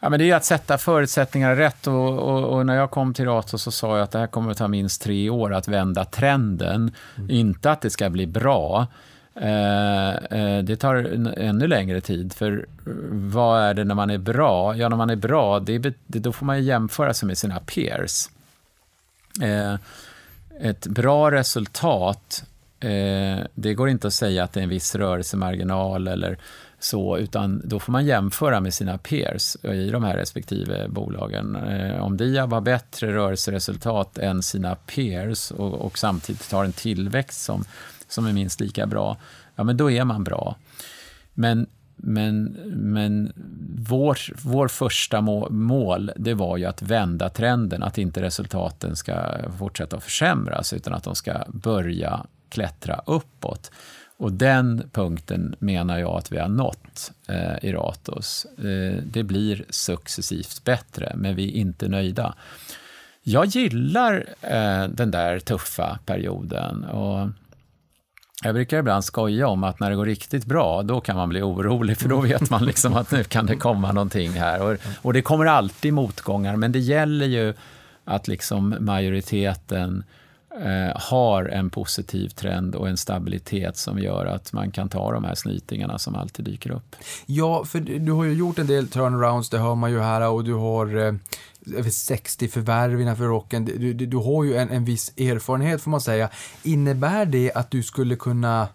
Ja, men det är att sätta förutsättningar rätt och, och, och, när jag kom till Rato så sa jag att det här kommer att ta minst tre år att vända trenden. Mm. Inte att det ska bli bra. Eh, eh, det tar ännu längre tid, för vad är det när man är bra? Ja, när man är bra, det, det, då får man jämföra sig med sina peers. Eh, ett bra resultat, eh, det går inte att säga att det är en viss rörelsemarginal eller så, utan då får man jämföra med sina peers i de här respektive bolagen. Eh, om Diab har bättre rörelseresultat än sina peers och, och samtidigt har en tillväxt som, som är minst lika bra, ja men då är man bra. Men men, men vår, vår första mål, det var ju att vända trenden, att inte resultaten ska fortsätta att försämras, utan att de ska börja klättra uppåt. Och den punkten menar jag att vi har nått eh, i Ratos. Eh, det blir successivt bättre, men vi är inte nöjda. Jag gillar eh, den där tuffa perioden. Och jag brukar ibland skoja om att när det går riktigt bra, då kan man bli orolig, för då vet man liksom att nu kan det komma någonting här. Och, och det kommer alltid motgångar, men det gäller ju att liksom majoriteten Eh, har en positiv trend och en stabilitet som gör att man kan ta de här snytingarna som alltid dyker upp. Ja, för du har ju gjort en del turnarounds, det hör man ju här, och du har eh, över 60 förvärv innanför rocken. Du, du, du har ju en, en viss erfarenhet får man säga. Innebär det att du skulle kunna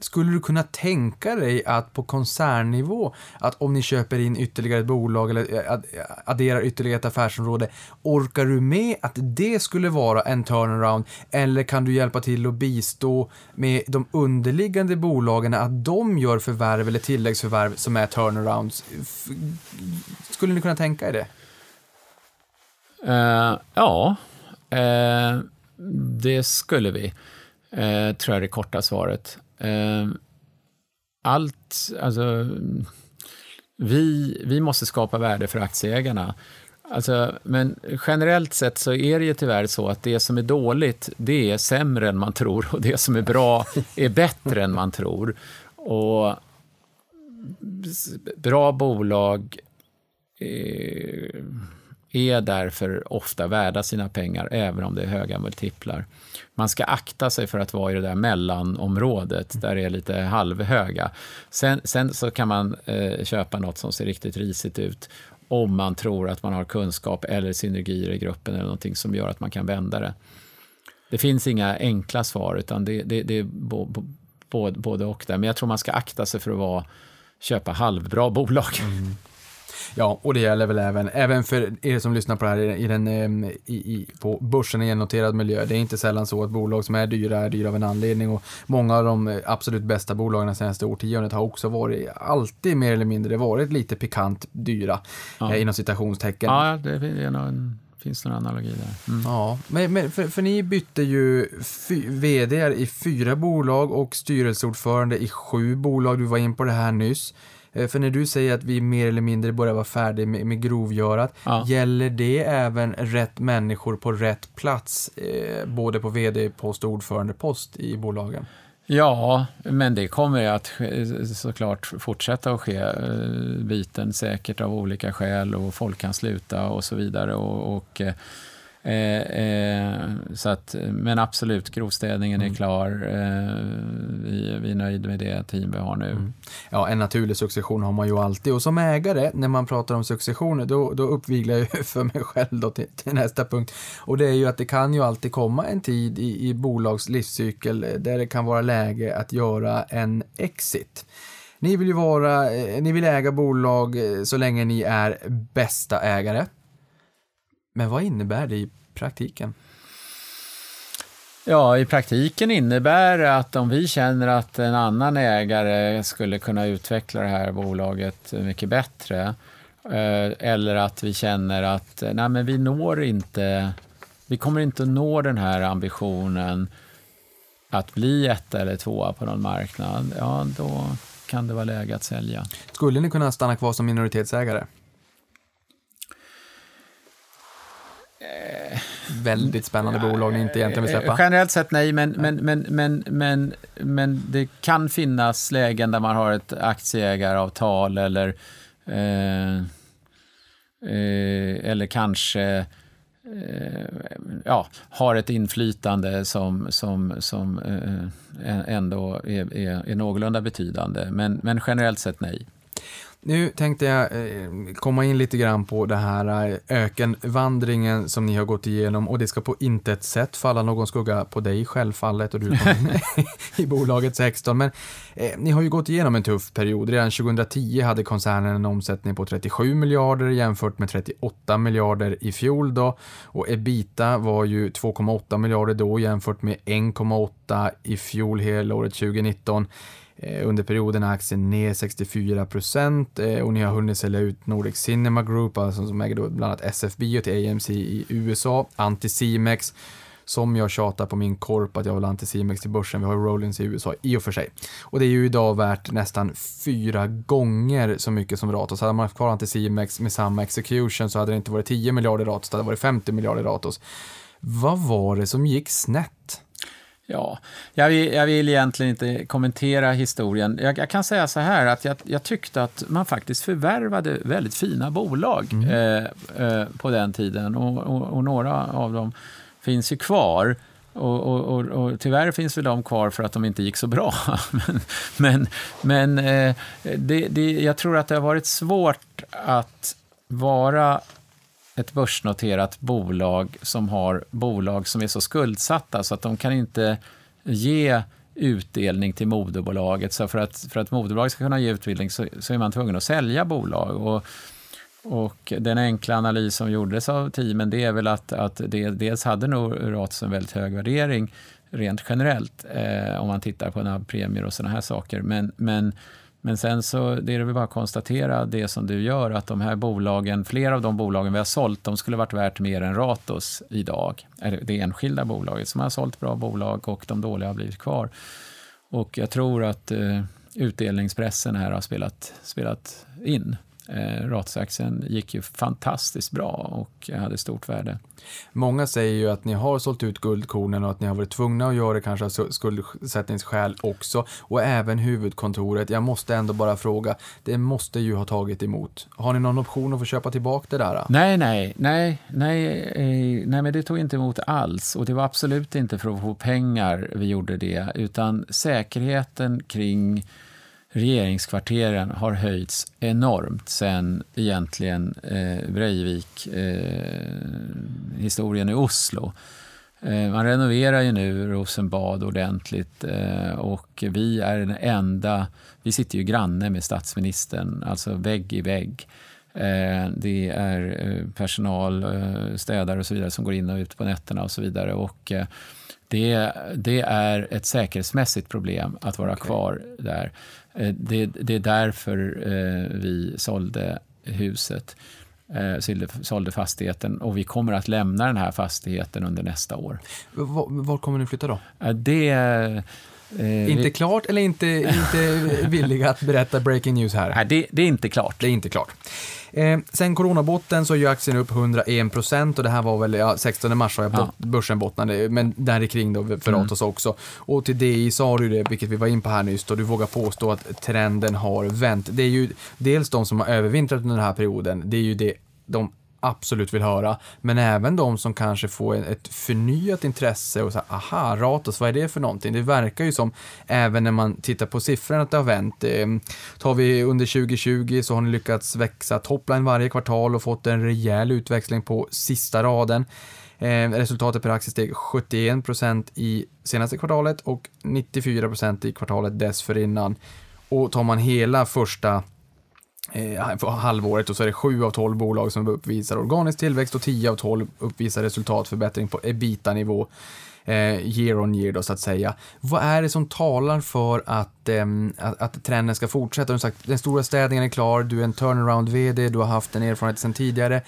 skulle du kunna tänka dig att på koncernnivå, att om ni köper in ytterligare ett bolag eller eh, adderar ytterligare ett affärsområde, orkar du med att det skulle vara en turnaround? Eller kan du hjälpa till att bistå med de underliggande bolagen, att de gör förvärv eller tilläggsförvärv som är turnarounds? Skulle ni kunna tänka er det? Uh, ja, uh, det skulle vi, uh, tror jag är det korta svaret. Eh, allt, alltså, vi, vi måste skapa värde för aktieägarna. Alltså, men generellt sett så är det ju tyvärr så att det som är dåligt, det är sämre än man tror och det som är bra är bättre än man tror. Och bra bolag eh, är därför ofta värda sina pengar, även om det är höga multiplar. Man ska akta sig för att vara i det där mellanområdet, där det är lite halvhöga. Sen, sen så kan man eh, köpa något som ser riktigt risigt ut, om man tror att man har kunskap eller synergier i gruppen eller någonting som gör att man kan vända det. Det finns inga enkla svar, utan det, det, det är både, både och där. Men jag tror man ska akta sig för att vara, köpa halvbra bolag. Mm. Ja, och det gäller väl även, även för er som lyssnar på det här i den, i, i, på börsen i en noterad miljö. Det är inte sällan så att bolag som är dyra är dyra av en anledning och många av de absolut bästa bolagen det senaste årtiondet har också varit, alltid mer eller mindre varit lite pikant dyra, ja. eh, inom citationstecken. Ja, det är nog en finns någon analogi där. Mm. Ja, men, men för, för, ni bytte ju vd i fyra bolag och styrelseordförande i sju bolag. Du var in på det här nyss. Eh, för när du säger att vi mer eller mindre börjar vara färdiga med, med grovgörat, ja. gäller det även rätt människor på rätt plats, eh, både på vd-post och ordförandepost i bolagen? Ja, men det kommer att såklart fortsätta att ske eh, byten säkert av olika skäl och folk kan sluta och så vidare. Och, och Eh, eh, så att, men absolut, grovstädningen är klar. Eh, vi, vi är nöjda med det team vi har nu. Ja, en naturlig succession har man ju alltid. Och som ägare, när man pratar om successioner, då, då uppviglar jag ju för mig själv då till, till nästa punkt. Och det är ju att det kan ju alltid komma en tid i, i bolags livscykel där det kan vara läge att göra en exit. Ni vill ju vara, eh, ni vill äga bolag eh, så länge ni är bästa ägare. Men vad innebär det i praktiken? Ja, i praktiken innebär det att om vi känner att en annan ägare skulle kunna utveckla det här bolaget mycket bättre, eh, eller att vi känner att nej, men vi når inte, vi kommer inte att nå den här ambitionen att bli ett eller tvåa på någon marknad, ja då kan det vara läge att sälja. Skulle ni kunna stanna kvar som minoritetsägare? Väldigt spännande bolag ni inte egentligen vill Eh, släppa. Generellt sett nej, men, men, men, men, men, men det kan finnas lägen där man har ett aktieägaravtal eller, eh, eh, eller kanske eh, ja, har ett inflytande som, som, som eh, ändå är, är, är någorlunda betydande. Men, men generellt sett nej. Nu tänkte jag eh, komma in lite grann på det här eh, ökenvandringen som ni har gått igenom och det ska på intet sätt falla någon skugga på dig självfallet och du i bolaget 16. Men eh, ni har ju gått igenom en tuff period. Redan 2010 hade koncernen en omsättning på 37 miljarder jämfört med 38 miljarder i fjol då och ebita var ju 2,8 miljarder då jämfört med 1,8 i fjol helåret 2019. Eh, under perioden är aktien ner 64 procent eh, och ni har hunnit sälja ut Nordic Cinema Group, alltså som äger då bland annat SF Bio till AMC i USA, Anticimex, som jag tjatar på min korp att jag vill ha Anticimex till börsen. Vi har ju Rollins i USA i och för sig. Och det är ju idag värt nästan fyra gånger så mycket som Ratos. Hade man haft kvar Anticimex med samma execution så hade det inte varit 10 miljarder Ratos, det hade varit 50 miljarder Ratos. Vad var det som gick snett? Ja, jag vill, jag vill egentligen inte kommentera historien. Jag, jag kan säga så här att jag, jag, tyckte att man faktiskt förvärvade väldigt fina bolag eh, eh, på den tiden och, och, och, några av dem finns ju kvar. Och, och, och, tyvärr finns väl de kvar för att de inte gick så bra. men men, men eh, det, det, jag tror att det har varit svårt att vara ett börsnoterat bolag som har bolag som är så skuldsatta så att de kan inte ge utdelning till moderbolaget. Så för att, för att moderbolaget ska kunna ge utdelning så, så är man tvungen att sälja bolag. Och, och den enkla analys som gjordes av teamen det är väl att, att det, dels hade nog Ratos en väldigt hög värdering rent generellt eh, om man tittar på några premier och sådana här saker. Men, men men sen så det är det väl bara att konstatera det som du gör, att de här bolagen, flera av de bolagen vi har sålt, de skulle varit värt mer än Ratos idag. Det enskilda bolaget som har sålt bra bolag och de dåliga har blivit kvar. Och jag tror att eh, utdelningspressen här har spelat, spelat in. Eh, gick ju fantastiskt bra och hade stort värde. Många säger ju att ni har sålt ut guldkornen och att ni har varit tvungna att göra det kanske av skuldsättningsskäl också och även huvudkontoret. Jag måste ändå bara fråga, det måste ju ha tagit emot. Har ni någon option att få köpa tillbaka det där? Nej, nej, nej, nej, eh, nej, men det tog inte emot alls och det var absolut inte för att få pengar vi gjorde det, utan säkerheten kring regeringskvarteren har höjts enormt sen egentligen eh, Breivik-historien eh, i Oslo. Eh, man renoverar ju nu Rosenbad ordentligt eh, och vi är den enda, vi sitter ju granne med statsministern, alltså vägg i vägg. Eh, det är eh, personal, eh, städare och så vidare som går in och ut på nätterna och så vidare. Och eh, det, det är ett säkerhetsmässigt problem att vara okay. kvar där. Det, det, är därför vi sålde huset, sålde fastigheten och vi kommer att lämna den här fastigheten under nästa år. Var, var kommer ni flytta då? Det... Eh, inte vi... klart eller inte, inte villiga att berätta breaking news här? Nej, det, det är inte klart. Det är inte klart. Eh, sen coronabotten så är ju aktien upp 101 procent och det här var väl, ja, 16 mars har jag ja. börsen bottnade, men där kring då för mm. Ratos också. Och till DI sa du det, vilket vi var in på här nyss, och du vågar påstå att trenden har vänt. Det är ju dels de som har övervintrat under den här perioden, det är ju det, de absolut vill höra, men även de som kanske får ett förnyat intresse och så här, aha, Ratos, vad är det för någonting? Det verkar ju som, även när man tittar på siffrorna, att det har vänt. Ehm, tar vi under 2020 så har ni lyckats växa topline varje kvartal och fått en rejäl utväxling på sista raden. Ehm, resultatet per aktie steg 71% i senaste kvartalet och 94% i kvartalet dessförinnan. Och tar man hela första eh, halvåret och så är det 7 av 12 bolag som uppvisar organisk tillväxt och 10 av 12 uppvisar resultatförbättring på ebita-nivå eh, year on year då så att säga. Vad är det som talar för att, eh, att, att, trenden ska fortsätta? Du sagt, den stora städningen är klar, du är en turnaround-vd, du har haft en erfarenhet sedan tidigare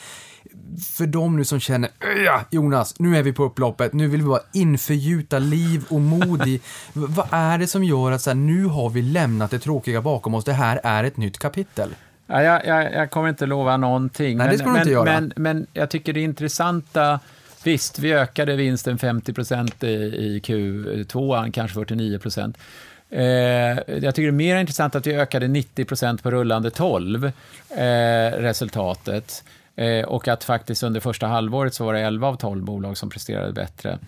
för de nu som känner, ja, Jonas, nu är vi på upploppet, nu vill vi bara införgjuta liv och mod i, vad är det som gör att så här, nu har vi lämnat det tråkiga bakom oss, det här är ett nytt kapitel? Ja, jag, jag, jag kommer inte lova någonting. Nej, det ska men, du inte göra. Men, men jag tycker det intressanta, visst, vi ökade vinsten 50 procent i, i Q2, kanske 49 procent. Eh, jag tycker det är mer intressant att vi ökade 90 procent på rullande 12, eh, resultatet. Eh, och att faktiskt under första halvåret så var det 11 av 12 bolag som presterade bättre.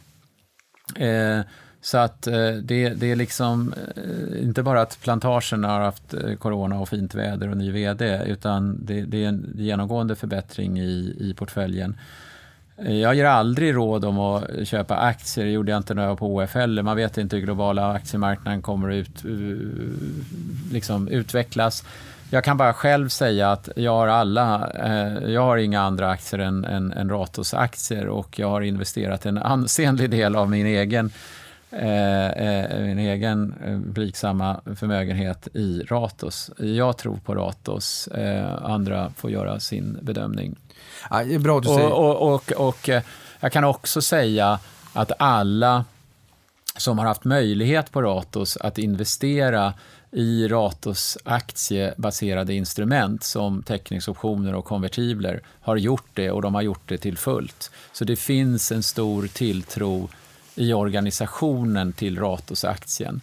Så att eh, det, det är liksom eh, inte bara att plantagen har haft eh, corona och fint väder och ny vd, utan det, det är en genomgående förbättring i, i portföljen. Eh, jag ger aldrig råd om att köpa aktier, det gjorde jag inte när jag var på OF heller. Man vet inte hur globala aktiemarknaden kommer att ut, eh, liksom utvecklas. Jag kan bara själv säga att jag har alla, eh, jag har inga andra aktier än, än, än Ratos aktier och jag har investerat en ansenlig del av min egen min egen eh, blygsamma förmögenhet i Ratos. Jag tror på Ratos, eh, andra får göra sin bedömning. Ja, det är bra att du säger. Och, och, och, och eh, jag kan också säga att alla som har haft möjlighet på Ratos att investera i Ratos aktiebaserade instrument som teckningsoptioner och konvertibler har gjort det och de har gjort det till fullt. Så det finns en stor tilltro i organisationen till Ratos-aktien.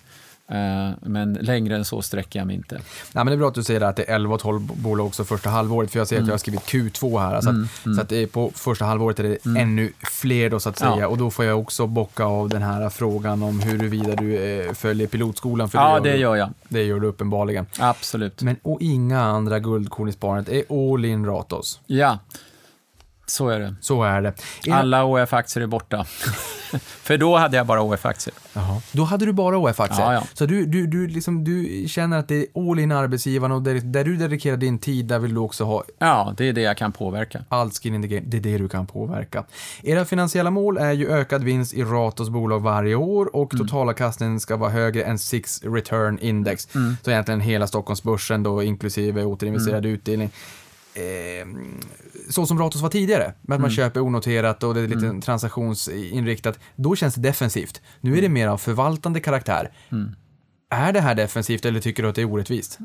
Eh, men längre än så sträcker jag mig inte. Nej, men det är bra att du säger att det är 11 och 12 bolag också första halvåret, för jag ser mm. att jag har skrivit Q2 här. Så, att, mm. Mm. så att det är på första halvåret är det mm. ännu fler då, så att säga. Ja. Och då får jag också bocka av den här frågan om huruvida du eh, följer pilotskolan. För ja, det, gör, det gör jag. Det gör du uppenbarligen. Absolut. Men och inga andra guldkorn i sparandet, är all in Ratos. Ja, så är det. Så är det. Alla OF-aktier är borta. För då hade jag bara OF-aktier. Jaha. Då hade du bara OF-aktier? Ja, ja. Så du, du, du, liksom, du känner att det är all in arbetsgivaren och där, där du dedikerar din tid, där vill du också ha... Ja, det är det jag kan påverka. Allt skin in the game, det är det du kan påverka. Era finansiella mål är ju ökad vinst i Ratos bolag varje år och mm. totalavkastningen ska vara högre än Six Return Index. Mm. Så egentligen hela Stockholmsbörsen då, inklusive återinvesterad mm. utdelning eh, så som Ratos var tidigare, med att mm. man köper onoterat och det är lite mm. transaktionsinriktat, då känns det defensivt. Nu är det mer av förvaltande karaktär. Mm. Är det här defensivt eller tycker du att det är orättvist?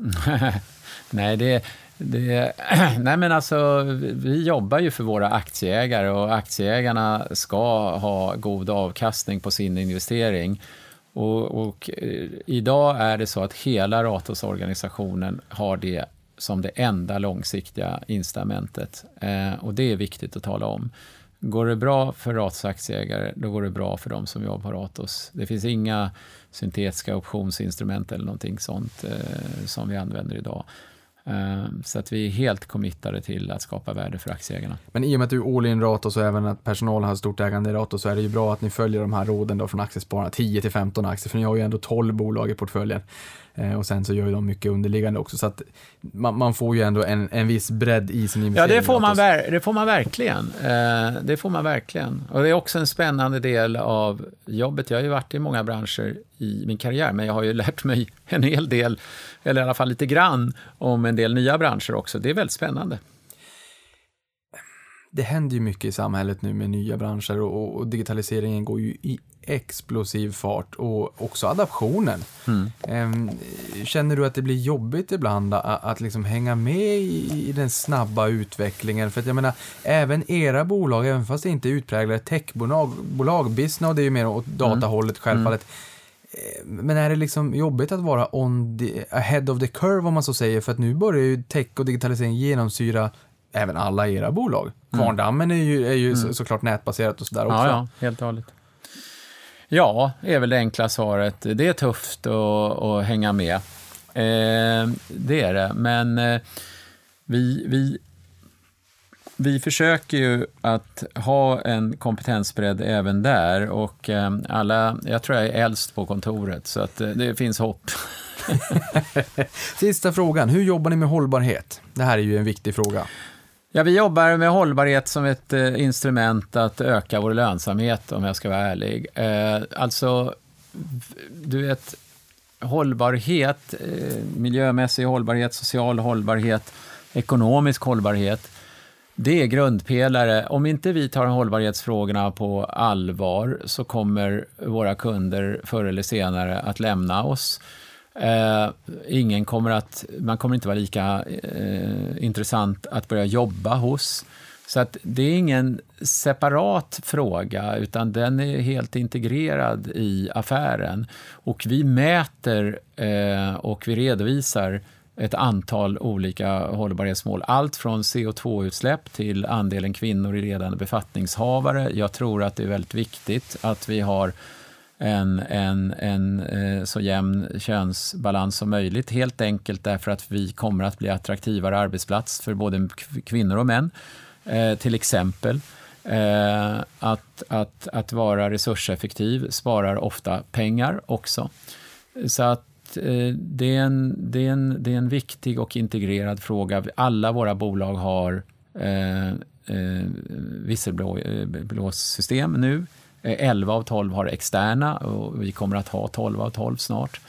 nej, det, det, nej, men alltså, vi jobbar ju för våra aktieägare och aktieägarna ska ha god avkastning på sin investering. Och, och eh, idag är det så att hela Ratos-organisationen har det som det enda långsiktiga incitamentet. Eh, och det är viktigt att tala om. Går det bra för Ratos aktieägare, då går det bra för de som jobbar på Ratos. Det finns inga syntetiska optionsinstrument eller någonting sånt eh, som vi använder idag. Eh, så att vi är helt committade till att skapa värde för aktieägarna. Men i och med att du är all in Ratos och även att personalen har stort ägande i Ratos så är det ju bra att ni följer de här råden då från Aktiespararna, 10 till 15 aktier, för ni har ju ändå 12 bolag i portföljen. Eh, och sen så gör ju de mycket underliggande också, så att man, man får ju ändå en, en viss bredd i sin investering. Ja, det får man, ver det får man verkligen. Eh, det får man verkligen. Och det är också en spännande del av jobbet. Jag har ju varit i många branscher i min karriär, men jag har ju lärt mig en hel del, eller i alla fall lite grann, om en del nya branscher också. Det är väldigt spännande det händer ju mycket i samhället nu med nya branscher och, och digitaliseringen går ju i explosiv fart och också adaptionen. Mm. Ehm, känner du att det blir jobbigt ibland att, att liksom hänga med i, i, den snabba utvecklingen? För att jag menar, även era bolag, även fast det inte är utpräglade techbolag, bolag, Bisnode det är ju mer åt mm. datahållet självfallet, mm. men är det liksom jobbigt att vara on the, ahead of the curve om man så säger? För att nu börjar ju tech och digitalisering genomsyra även alla era bolag. Kvarndammen är ju, är ju så, såklart nätbaserat och sådär också. Ja, ja, helt och hållet. Ja, är väl det enkla svaret. Det är tufft att, att hänga med. Eh, det är det, men eh, vi, vi, vi försöker ju att ha en kompetensbredd även där och eh, alla, jag tror jag är äldst på kontoret så att eh, det finns hopp. Sista frågan, hur jobbar ni med hållbarhet? Det här är ju en viktig fråga. Ja, vi jobbar med hållbarhet som ett eh, instrument att öka vår lönsamhet, om jag ska vara ärlig. Eh, alltså, du vet, hållbarhet, eh, miljömässig hållbarhet, social hållbarhet, ekonomisk hållbarhet, det är grundpelare. Om inte vi tar hållbarhetsfrågorna på allvar så kommer våra kunder förr eller senare att lämna oss. Eh, ingen kommer att, man kommer inte vara lika eh, intressant att börja jobba hos. Så att det är ingen separat fråga, utan den är helt integrerad i affären. Och vi mäter eh, och vi redovisar ett antal olika hållbarhetsmål. Allt från CO2-utsläpp till andelen kvinnor i ledande befattningshavare. Jag tror att det är väldigt viktigt att vi har en, en, en eh, så jämn könsbalans som möjligt. Helt enkelt därför att vi kommer att bli attraktivare arbetsplats för både kvinnor och män. Eh, till exempel eh, att, att, att vara resurseffektiv sparar ofta pengar också. Så att det, är en, det, är en, det är en viktig och integrerad fråga. Alla våra bolag har eh, eh, visselblåssystem nu. Eh, 11 av 12 har externa och vi kommer att ha 12 av 12 snart.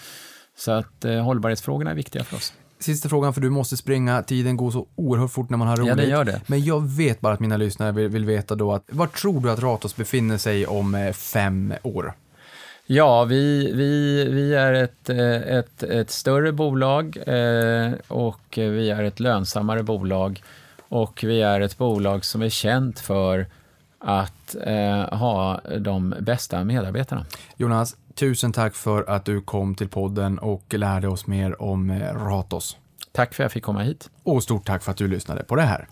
Så att eh, hållbarhetsfrågorna är viktiga för oss. Sista frågan, för du måste springa. Tiden går så oerhört fort när man har roligt. Ja, det gör det. Men jag vet bara att mina lyssnare vill, vill veta då att, var tror du att Ratos befinner sig om eh, fem år? Ja, vi, vi, vi är ett, eh, ett, ett större bolag eh, och vi är ett lönsammare bolag och vi är ett bolag som är känt för att eh, ha de bästa medarbetarna. Jonas, tusen tack för att du kom till podden och lärde oss mer om eh, Ratos. Tack för att jag fick komma hit. Och stort tack för att du lyssnade på det här.